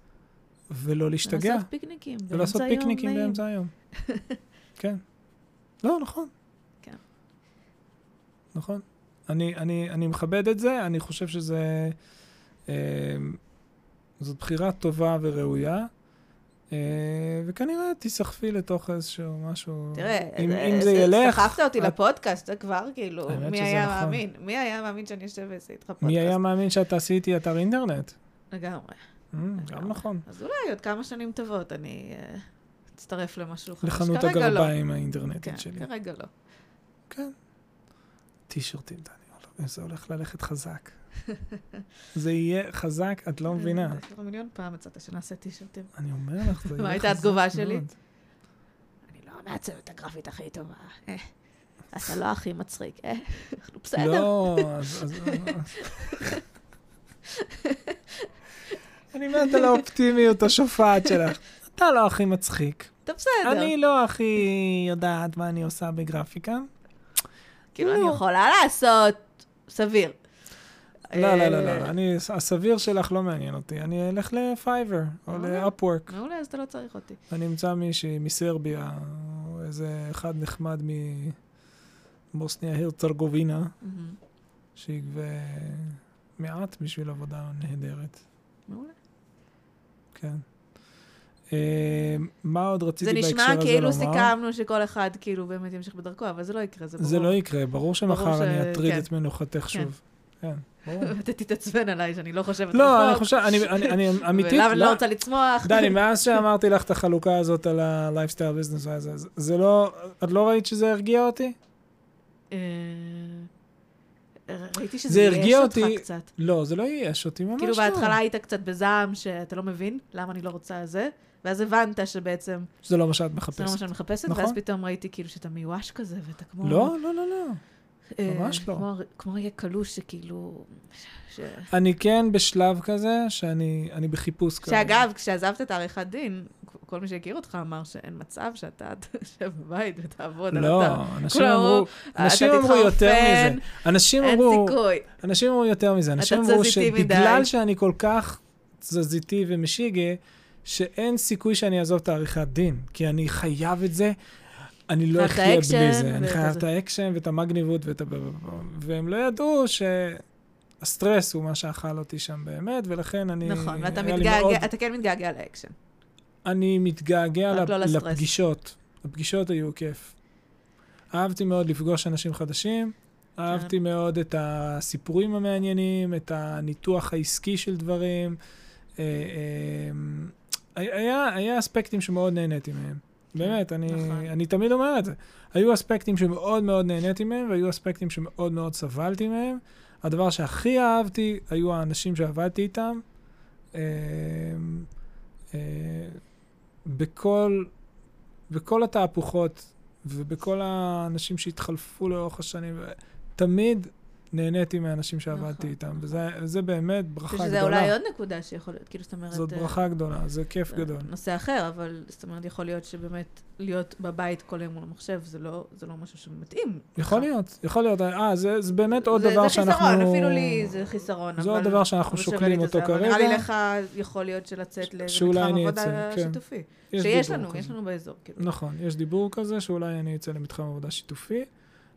ולא להשתגע. לעשות פיקניקים. ולעשות באמצע היום פיקניקים נעים. באמצע היום. כן. לא, נכון. כן. נכון. אני, אני, אני מכבד את זה, אני חושב שזה... אה, זאת בחירה טובה וראויה, וכנראה תיסחפי לתוך איזשהו משהו... תראה, אם, זה- אם זה זה- ילך... סחפת אותי את- לפודקאסט, זה כבר כאילו, מי היה נכון. מאמין? מי היה מאמין שאני אשב ואעשה איתך פודקאסט? מי היה מאמין שאת תעשי איתי אתר אינטרנט? לגמרי. Mm, גם נכון. אז אולי עוד כמה שנים טובות אני אה, אצטרף למשהו חדש. לחנות לא. הגרביים האינטרנטית כן, שלי. כרגע לא. כן. טישרטים, דניאל, זה הולך ללכת חזק. זה יהיה חזק, את לא מבינה. יש לך מיליון פעם הצעת שנעשה טישרטים. אני אומר לך, זה יהיה חזק מה הייתה התגובה שלי? אני לא המעצבת הגרפית הכי טובה. אה, אתה לא הכי מצחיק, אה? אנחנו בסדר. לא, אז... אני מת על האופטימיות השופעת שלך. אתה לא הכי מצחיק. אתה בסדר. אני לא הכי יודעת מה אני עושה בגרפיקה. כאילו, לא. אני יכולה לעשות סביר. לא, לא, לא, אה, לא. אני, הסביר שלך לא מעניין אותי. אני אלך לפייבר או. לאפוורק. מעולה, אז אתה לא צריך אותי. אני אמצא מישהי מסרביה, או איזה אחד נחמד מבוסניה הרצרגובינה. שיגבה מעט בשביל עבודה נהדרת. מעולה. כן. אה, מה עוד רציתי זה בהקשר הזה נשמע לומר? כאילו סיכמנו שכל אחד כאילו באמת ימשיך בדרכו, אבל זה לא יקרה, זה ברור. זה לא יקרה, ברור שמחר אני אטריד כן. את מנוחתך שוב. כן, ברור. ואתה תתעצבן עליי שאני לא חושבת לא, אני חושב, אני- אמיתית, ולמה לא לא- רוצה לצמוח. דני, מאז שאמרתי לך את החלוקה הזאת על ה-lifestyle business, זה- זה לא, את לא ראית שזה הרגיע אותי? אה, ראיתי זה שזה ייאש אותך אותי, קצת. לא, זה לא ייאש אותי, ממש לא. כאילו בהתחלה היית קצת בזעם שאתה לא מבין למה אני לא רוצה זה, ואז הבנת שבעצם זה לא מה שאת זה מחפשת. לא מה שאני מחפשת, נכון. ואז פתאום ראיתי כאילו שאתה מיואש כזה, ואתה כמו... לא, לא, לא, לא. אה, ממש לא. כמו- כמו אריה קלוש שכאילו... ש- אני כן בשלב כזה, שאני אני בחיפוש כזה. שאגב, כשעזבת את העריכת דין, כל מי שהכיר אותך אמר שאין מצב שאתה תשב בבית ותעבוד לא. אנשים אמרו, אנשים אמרו יותר מזה. אנשים אין אמרו, סיכוי. אנשים אמרו יותר מזה. אנשים אמרו. שבגלל שאני כל כך תזזיתי ומשוגע, שאין סיכוי שאני אעזוב את העריכת דין, כי אני חייב את זה. אני לא אחיה בלי זה. אני חייב. את האקשן ואת המגניבות ואת ה... והם לא ידעו שהסטרס הוא מה שאכל אותי שם באמת, ולכן אני... נכון, ואתה לי מאוד- מתגעגע, אתה כן מתגעגע לאקשן. אני מתגעגע לא לפ- לסטרס. לפגישות. הפגישות היו כיף. אהבתי מאוד לפגוש אנשים חדשים, אהבתי מאוד את הסיפורים המעניינים, את הניתוח העסקי של דברים. אה, אה, היה, היה אספקטים שמאוד נהניתי מהם. באמת, אני, נכון. אני תמיד אומר את זה. היו אספקטים שמאוד מאוד נהניתי מהם, והיו אספקטים שמאוד מאוד סבלתי מהם. הדבר שהכי אהבתי היו האנשים שעבדתי איתם. אה, אה, בכל, בכל התהפוכות ובכל האנשים שהתחלפו לאורך השנים, תמיד נהניתי מהאנשים שעבדתי נכון. איתם, וזה זה באמת ברכה שזה גדולה. אולי עוד נקודה שיכול להיות, כאילו, זאת אומרת... זאת אה, ברכה גדולה, זה כיף זה גדול. נושא אחר, אבל זאת אומרת, יכול להיות שבאמת להיות בבית כל היום מול המחשב, זה לא, זה לא משהו שמתאים. יכול לך. להיות, יכול להיות. אה, זה, זה באמת עוד זה, דבר זה שאנחנו... חיסרון, אפילו לי זה חיסרון, זה אבל... עוד דבר שאנחנו שוקלים אותו זה, אבל נראה לי כרגע. לך יכול להיות שלצאת לאיזה מתחם עבודה כן. שיתופי. יש שיש לנו, כזה. יש לנו באזור, כאילו. נכון, יש דיבור כזה שאולי אני אצא למתחם עבודה שיתופי.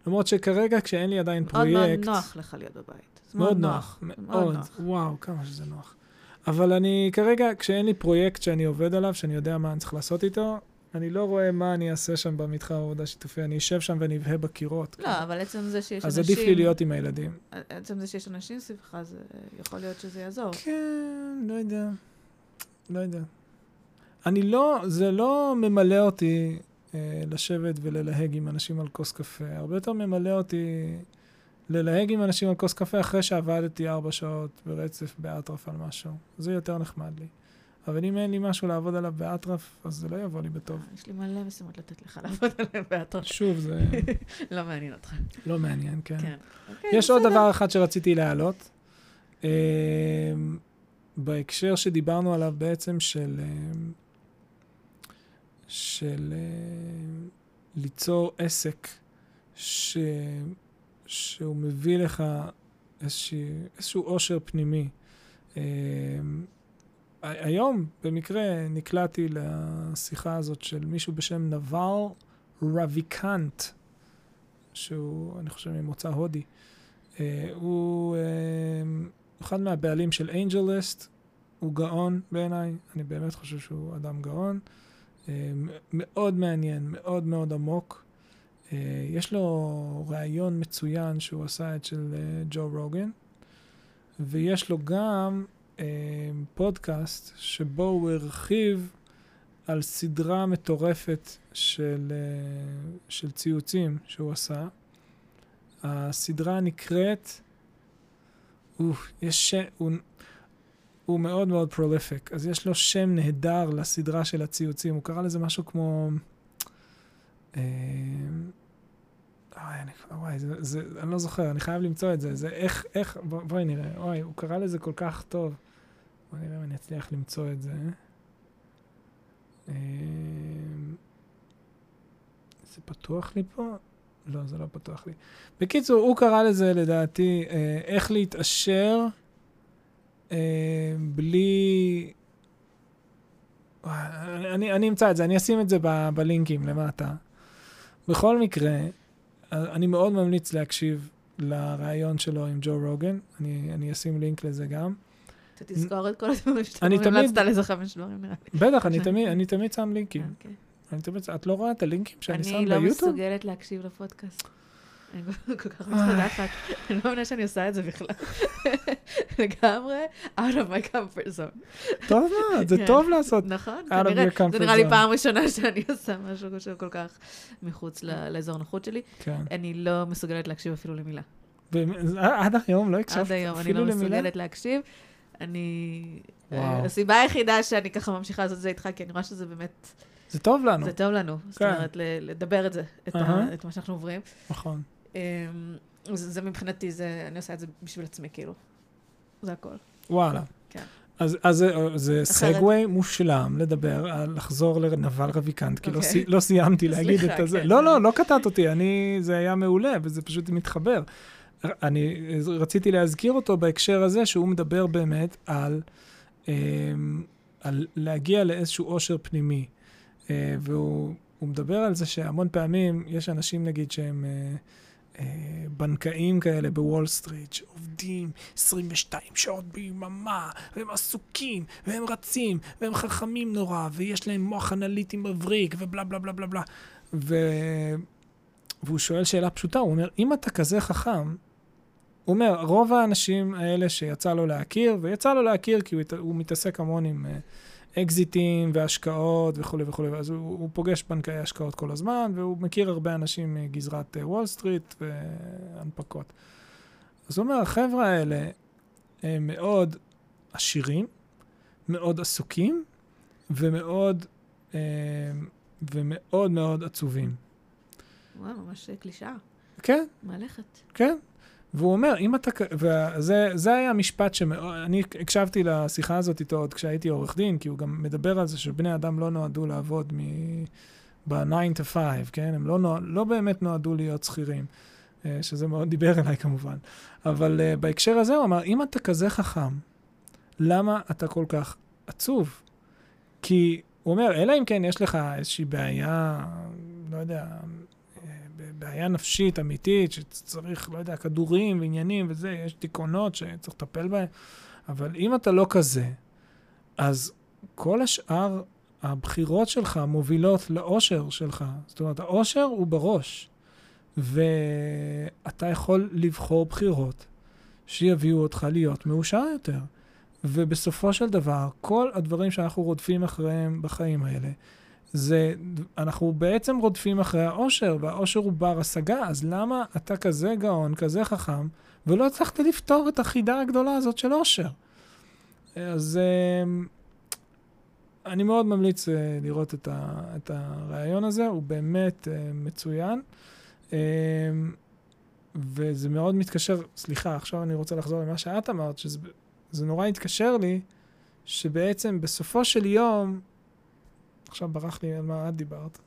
למרות שכרגע, כשאין לי עדיין מאוד מאוד פרויקט... נוח לך להיות בבית. זה מאוד נוח, מאוד, נוח. וואו, כמה שזה נוח. אבל אני כרגע, כשאין לי פרויקט שאני עובד עליו, שאני יודע מה אני צריך לעשות איתו, אני לא רואה מה אני אעשה שם במתחם עבודה שיתופי. אני אשב שם ואני אבהה בקירות. לא, אבל עצם זה שיש אז אנשים... עדיף לי להיות עם הילדים. עצם זה שיש אנשים סביבך, זה יכול להיות שזה יעזור. כן, לא יודע. לא יודע. אני לא, זה לא ממלא אותי אה, לשבת וללהג עם אנשים על כוס קפה. הרבה יותר ממלא אותי ללהג עם אנשים על כוס קפה אחרי שעבדתי ארבע שעות ברצף באטרף על משהו. זה יותר נחמד לי. אבל אם אין לי משהו לעבוד עליו באטרף, אז זה לא יבוא לי בטוב. יש לי מלא משימות לתת לך לעבוד עליהן באטרף. שוב, זה לא מעניין אותך. לא מעניין, כן. כן. אוקיי, יש עוד בסדר. דבר אחד שרציתי להעלות, אה, בהקשר שדיברנו עליו בעצם של, אה, של אה, ליצור עסק ש, שהוא מביא לך איזושהי, איזשהו עושר פנימי. אה, היום, במקרה, נקלעתי לשיחה הזאת של מישהו בשם נבל רביקנט, שהוא, אני חושב, ממוצא הודי. אה, הוא אחד מהבעלים של אנג'ליסט, הוא גאון בעיניי, אני באמת חושב שהוא אדם גאון. מאוד מעניין, מאוד מאוד עמוק. אה, יש לו ראיון מצוין שהוא עשה את של אה, ג'ו רוגן, ויש לו גם אה, פודקאסט שבו הוא הרחיב על סדרה מטורפת של, אה, של ציוצים שהוא עשה. הסדרה נקראת, אוף, יש שם, הוא, הוא מאוד מאוד prolific, אז יש לו שם נהדר לסדרה של הציוצים, הוא קרא לזה משהו כמו... אה, אוי, אני, וואי, זה, זה, אני לא זוכר, אני חייב למצוא את זה. זה איך, איך, בוא, בואי נראה. אוי, הוא קרא לזה כל כך טוב. בואי נראה אם אני אצליח למצוא את זה. אה, זה פתוח לי פה? לא, זה לא פתוח לי. בקיצור, הוא קרא לזה, לדעתי, אה, איך להתעשר אה, בלי... וואי, אני, אני אמצא את זה, אני אשים את זה ב, בלינקים למטה. בכל מקרה, אני מאוד ממליץ להקשיב לראיון שלו עם ג'ו רוגן, אני, אני אשים לינק לזה גם. אתה תזכור את כל הדברים שאתה אני תמיד- המלצת על איזה חמש דברים נראה לי. בטח, אני תמיד, אני תמיד שם לינקים. אוקיי. אני תמיד, את לא רואה את הלינקים שאני שם אני לא ביוטיוב? מסוגלת להקשיב לפודקאסט. אני כל כך מתפתחת. אני לא מאמינה שאני עושה את זה בכלל. לגמרי, out of my comfort zone. טוב מאוד, זה כן. טוב לעשות. נכון, כנראה. זה נראה לי. פעם ראשונה שאני עושה משהו כל כך מחוץ לאזור נוחות שלי. כן. אני לא מסוגלת להקשיב אפילו למילה. עד היום לא הקשבת עד היום אני אפילו לא למילה? מסוגלת להקשיב. אני... וואו. הסיבה היחידה שאני ככה ממשיכה לעשות את זה איתך, כי אני רואה שזה באמת, זה טוב לנו, זה טוב לנו. זאת כן. אומרת, ל- לדבר את זה, את ה-. את מה שאנחנו עוברים. נכון. אמ, זה זה מבחינתי, זה, אני עושה את זה בשביל עצמי, כאילו. זה הכל. וואלה. כן. אז, אז זה, סגווי מושלם לדבר, על לחזור לנבל רביקנט, כי לא, אוקיי. סי, לא סיימתי להגיד סליחה, את הזה. כן. לא, לא, לא קטעת אותי, אני, זה היה מעולה, וזה פשוט מתחבר. אני רציתי להזכיר אותו בהקשר הזה, שהוא מדבר באמת על, אמ, על להגיע לאיזשהו עושר פנימי. אה, והוא הוא מדבר על זה שהמון פעמים יש אנשים, נגיד, שהם... בנקאים כאלה בוול סטריט, שעובדים 22 שעות ביממה, והם עסוקים, והם רצים, והם חכמים נורא, ויש להם מוח אנליטי מבריק, ובלה בלה בלה בלה בלה. ו... והוא שואל שאלה פשוטה, הוא אומר, אם אתה כזה חכם, הוא אומר, רוב האנשים האלה שיצא לו להכיר, ויצא לו להכיר כי הוא, הוא מתעסק המון עם אה, אקזיטים והשקעות וכולי וכולי, אז הוא, הוא פוגש בנקאי השקעות כל הזמן, והוא מכיר הרבה אנשים מגזרת אה, וול סטריט והנפקות. אז הוא אומר, החבר'ה האלה הם מאוד עשירים, מאוד עסוקים, ומאוד, אה, ומאוד מאוד עצובים. וואו, ממש קלישאה. כן, מהלכת. כן. והוא אומר, אם אתה... וזה זה היה המשפט שמאוד... אני הקשבתי לשיחה הזאת איתו עוד כשהייתי עורך דין, כי הוא גם מדבר על זה שבני אדם לא נועדו לעבוד מ... ב-9 to 5, כן? הם לא, נוע... לא באמת נועדו להיות שכירים, אה, שזה מאוד דיבר אליי כמובן. אבל uh, בהקשר הזה הוא אמר, אם אתה כזה חכם, למה אתה כל כך עצוב? כי הוא אומר, אלא אם כן יש לך איזושהי בעיה, לא יודע, בעיה נפשית אמיתית, שצריך, לא יודע, כדורים ועניינים וזה, יש דיכאונות שצריך לטפל בהם, אבל אם אתה לא כזה, אז כל השאר, הבחירות שלך מובילות לאושר שלך. זאת אומרת, האושר הוא בראש, ואתה יכול לבחור בחירות שיביאו אותך להיות מאושר יותר. ובסופו של דבר, כל הדברים שאנחנו רודפים אחריהם בחיים האלה, זה, אנחנו בעצם רודפים אחרי האושר, והאושר הוא בר השגה, אז למה אתה כזה גאון, כזה חכם, ולא הצלחת לפתור את החידה הגדולה הזאת של אושר? אז אמ, אני מאוד ממליץ אה, לראות את, ה, את הרעיון הזה, הוא באמת אה, מצוין. אמ, וזה מאוד מתקשר, סליחה, עכשיו אני רוצה לחזור למה שאת אמרת, שזה זה נורא התקשר לי, שבעצם בסופו של יום, עכשיו ברח לי על מה את דיברת.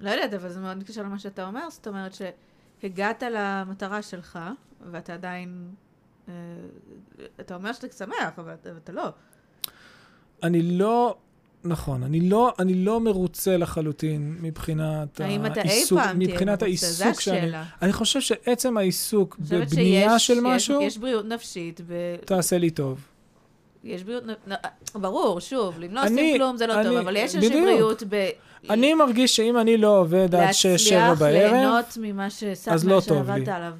לא יודעת, אבל זה מאוד מתקשר למה שאתה אומר, זאת אומרת שהגעת למטרה שלך, ואתה עדיין... אה, אתה אומר שאתה שמח, אבל אתה- אתה לא. אני לא, נכון, אני לא, אני לא מרוצה לחלוטין מבחינת האם אתה אי העיסוק, פעם תהיה מבחינת מרוצה? זו העיסוק. השאלה. אני חושב שעצם העיסוק אני חושבת בבנייה שיש- של יש- משהו, יש בריאות נפשית, ב- תעשה לי טוב. יש בריאות... נ- ברור, שוב, אם לא אני- עושים כלום זה לא אני- טוב, אבל יש איזושהי. בריאות ב... אני מרגיש שאם אני לא עובד עד 6-7 להצליח בערב, ליהנות ממה שסטנה לא לי. שעבדת עליו.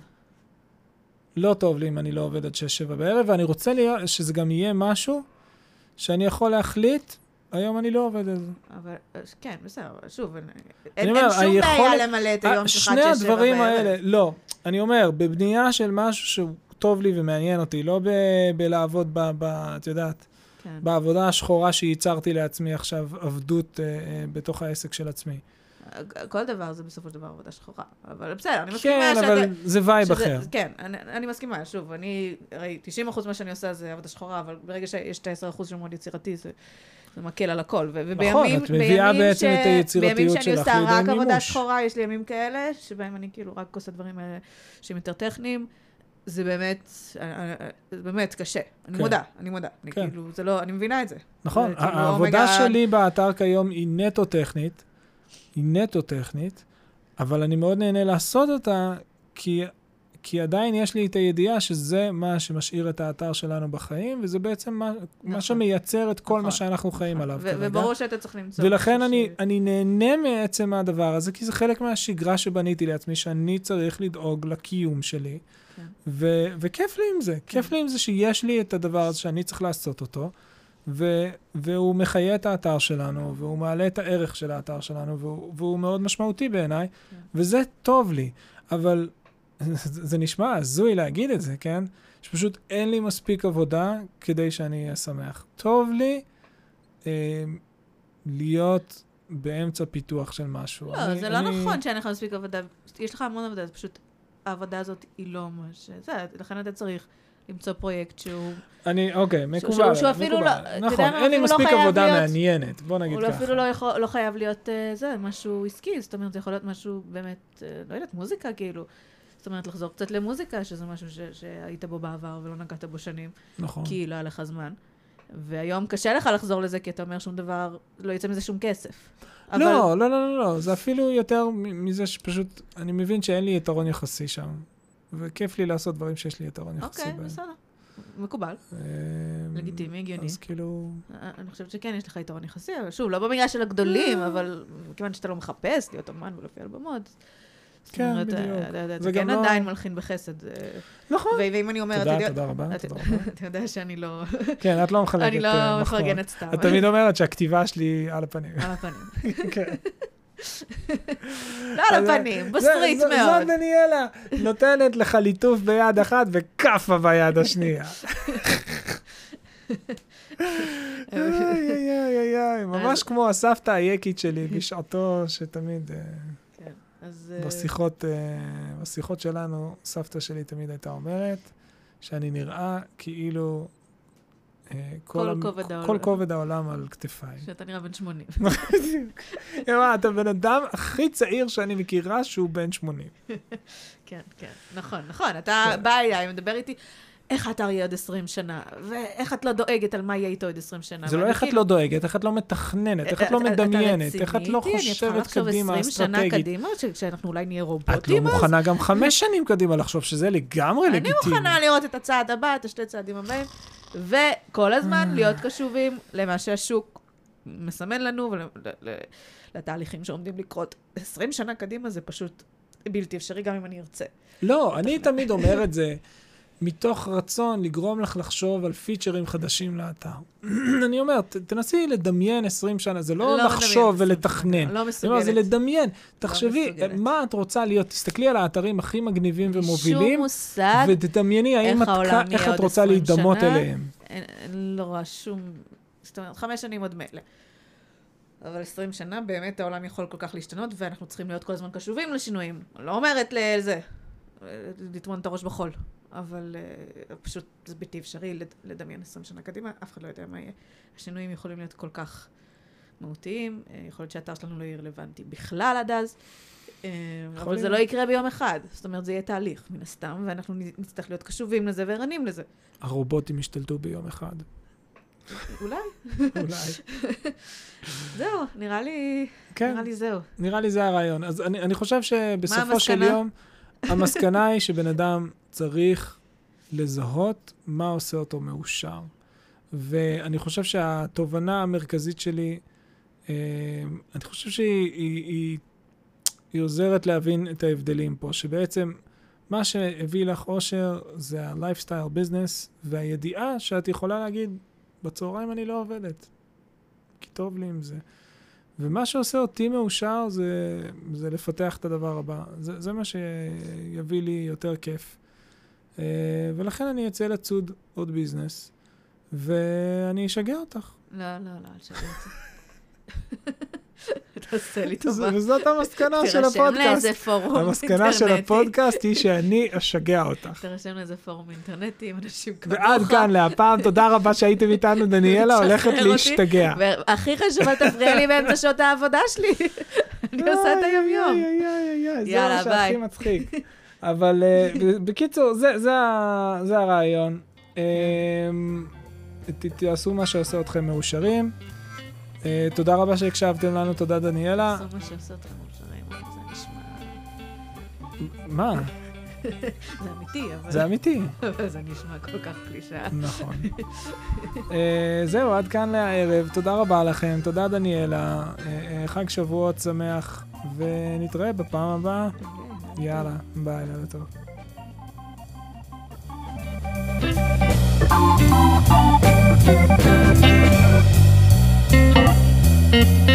לא טוב לי אם אני לא עובד עד 6-7 בערב, ואני רוצה להיות, שזה גם יהיה משהו שאני יכול להחליט היום אני לא עובד על זה. אבל, כן, בסדר, שוב, אין, אין אומר, שום בעיה למלא את היום אה, שלך שני עד שש, שבע הדברים בערב. האלה, לא. אני אומר, בבנייה של משהו שהוא טוב לי ומעניין אותי, לא ב- בלעבוד ב... ב- את יודעת, כן. בעבודה השחורה שייצרתי לעצמי עכשיו, עבדות אה, אה, בתוך העסק של עצמי. כל דבר זה בסופו של דבר עבודה שחורה. אבל בסדר, אני מסכימה כן, שאתה... אבל זה vibe שזה- אחר. כן, אני, אני מסכימה, שוב, אני, הרי 90% מה שאני עושה זה עבודה שחורה, אבל ברגע שיש את ה-10% שהוא מאוד יצירתי, זה, זה מקל על הכל. ובימים, נכון, את מביאה בעצם את היצירתיות בימים שאני שלך עושה לידי רק עבודה מימוש. שחורה, יש לי ימים כאלה, שבהם אני כאילו רק עושה דברים האלה שהם יותר טכניים. זה באמת, אה, אה, אה, זה באמת קשה. אני כן. מודה, אני מודה. אני כן. כאילו, זה לא, אני מבינה את זה. נכון, זה כאילו העבודה אומגה- שלי באתר כיום היא נטו טכנית, היא נטו טכנית, אבל אני מאוד נהנה לעשות אותה, כי, כי עדיין יש לי את הידיעה שזה מה שמשאיר את האתר שלנו בחיים, וזה בעצם מה, מה נכון. שמייצר את כל נכון, מה שאנחנו חיים נכון. עליו ו- כרגע. וברור שאתה צריך למצוא... ולכן אני, ש- אני נהנה מעצם הדבר הזה, כי זה חלק מהשגרה שבניתי לעצמי, שאני צריך לדאוג לקיום שלי, כן. ו- וכיף לי עם זה. כיף לי עם זה שיש לי את הדבר הזה שאני צריך לעשות אותו, ו- והוא מחיה את האתר שלנו, והוא מעלה את הערך של האתר שלנו, והוא, והוא מאוד משמעותי בעיניי, כן. וזה טוב לי. אבל זה, זה נשמע הזוי להגיד את זה, כן? שפשוט אין לי מספיק עבודה כדי שאני אהיה שמח. טוב לי אה, להיות באמצע פיתוח של משהו. לא, אני- זה לא אני- נכון שאין לך מספיק עבודה. יש לך המון עבודה, זה פשוט, העבודה הזאת היא לא מה ש... זה, לכן אתה צריך למצוא פרויקט שהוא... אני, אוקיי, שהוא- מקובל, שהוא אפילו מקובל. לא- נכון, אין לי לא מספיק חייב עבודה להיות- מעניינת, בוא נגיד הוא לא- ככה. אפילו לא, יכול, לא חייב להיות אה, זה, משהו עסקי, זאת אומרת, זה יכול להיות משהו באמת, אה, לא יודעת, מוזיקה כאילו. זאת אומרת, לחזור קצת למוזיקה, שזה משהו ש, שהיית בו בעבר ולא נגעת בו שנים, נכון. כי לא היה לך זמן. והיום קשה לך לחזור לזה, כי אתה אומר שום דבר, לא יצא מזה שום כסף. אבל- לא, לא, לא, לא, לא, זה אפילו יותר מזה שפשוט, אני מבין שאין לי יתרון יחסי שם, וכיף לי לעשות דברים שיש לי יתרון יחסי אוקיי, בהם. בסדר. מקובל, אמ, לגיטימי, הגיוני. אז כאילו, אה, אני חושבת שכן, יש לך יתרון יחסי, אבל שוב, לא במגרש של הגדולים, אבל מכיוון שאתה לא מחפש להיות אמן ולהופיע על במות. כן, אומרת, בדיוק. אה, זה כן לא- עדיין מלחין בחסד. אה, נכון. ואם אני אומרת, תודה, תודה רבה, אתה- תודה רבה. אתה יודע שאני לא כן, את לא מחלקת אני לא אה. מפרגנת סתם. את תמיד אומרת שהכתיבה שלי על הפנים. על הפנים. כן. לא על הפנים, זה- מאוד. זאת דניאלה, נותנת לך ליטוף ביד אחת וכאפה ביד השנייה. איי, איי, איי, איי, ממש כמו הסבתא היקית שלי בשעתו, שתמיד אה, כן, אז... אה, בשיחות, אה, בשיחות שלנו, סבתא שלי תמיד הייתה אומרת שאני נראה כאילו אה, כל המ- כובד כל העולם. כובד העולם על כתפיי. שאתה נראה בן 80. יואו, אתה בן אדם הכי צעיר שאני מכירה שהוא בן 80. כן, כן, נכון, נכון. אתה כן. בא אליי, מדבר איתי, איך האתר יהיה עוד 20 שנה, ואיך את לא דואגת על מה יהיה איתו עוד 20 שנה. זה לא איך את כאילו, לא דואגת, איך את לא מתכננת, איך את לא אתה- אתה מדמיינת, איך את לא רציני איתי? חושבת אני צריכה קדימה לחשוב 20 שנה אסטרטגית. קדימה, ש- שאנחנו אולי נהיה את לא רובוטים? מוכנה גם חמש שנים קדימה לחשוב שזה לגמרי אני לגיטימי. מוכנה לראות את הצעד הבא, את השתי צעדים הבאים, וכל אה. הזמן להיות קשובים למה שהשוק מסמן לנו ולתהליכים שעומדים לקרות. 20 שנה קדימה זה פשוט בלתי אפשרי, גם אם אני ארצה. לא, אני תמיד אומר את זה מתוך רצון לגרום לך לחשוב על פיצ'רים חדשים לאתר. אני אומר, ת- תנסי לדמיין 20 שנה, זה לא מדמיינת לחשוב 20 ולתכנן. לא אני מסוגלת. אומר, זה לדמיין. תחשבי, מסוגלת. מה את רוצה להיות? תסתכלי על האתרים הכי מגניבים ומובילים, שום מושג, ותדמייני האם איך את איך את רוצה 20 להידמות שנה. אליהם. אין, לא רואה שום... זאת אומרת, חמש שנים עוד מילא. אבל 20 שנה באמת העולם יכול כל כך להשתנות, ואנחנו צריכים להיות כל הזמן קשובים לשינויים. לא אומרת לזה, לטמון את הראש בחול. אבל uh, פשוט זה בלתי אפשרי לד- לדמיין 20 שנה קדימה, אף אחד לא יודע מה יהיה. השינויים יכולים להיות כל כך מהותיים, אה, יכול להיות שהאתר שלנו לא יהיה רלוונטי בכלל עד אז, אה, אבל זה. לא יקרה ביום אחד. זאת אומרת, זה יהיה תהליך, מן הסתם, ואנחנו נצטרך להיות קשובים לזה וערנים לזה. הרובוטים ישתלטו ביום אחד. אולי. אולי. זהו, נראה לי, כן, נראה לי זהו. נראה לי זה הרעיון. אז אני, אני חושב שבסופו של המסקנה? יום, המסקנה היא שבן אדם צריך לזהות מה עושה אותו מאושר. ואני חושב שהתובנה המרכזית שלי, אה, אני חושב שהיא היא, היא, היא עוזרת להבין את ההבדלים פה, שבעצם מה שהביא לך אושר זה ה-lifestyle business, והידיעה שאת יכולה להגיד, בצהריים אני לא עובדת. כי טוב לי עם זה. ומה שעושה אותי מאושר זה, זה לפתח את הדבר הבא. זה, זה מה שיביא לי יותר כיף. אה, ולכן אני אצא לצוד עוד ביזנס, ואני אשגע אותך. לא, לא, לא, אל תשגע אותי. תעשה לי טובה. וזאת המסקנה של תירשם הפודקאסט. לאיזה פורום המסקנה של אינטרנטי. הפודקאסט היא שאני אשגע אותך. תירשם לאיזה פורום אינטרנטי עם אנשים כמוך. ועד כאן להפעם, תודה רבה שהייתם איתנו, דניאלה הולכת. להשתגע. והכי חשוב, אל תפריע לי באמצע שעות העבודה שלי. אני עושה את איי, איי, איי, זה יאללה, מה שהכי ביי. מצחיק. אבל אה, בקיצור, זה- זה ה- זה הרעיון. אה, ת- תעשו מה שעושה אתכם מאושרים. אה, תודה רבה שהקשבתם לנו, תודה דניאלה. מה שעושה זה נשמע... מה? זה אמיתי, אבל זה אמיתי. אבל זה נשמע כל כך קלישאה. נכון. אה, זהו, עד כאן להערב. תודה רבה לכם, תודה דניאלה. אה, חג שבועות שמח, ונתראה בפעם הבאה. יאללה, ביי, לילה טוב. Thank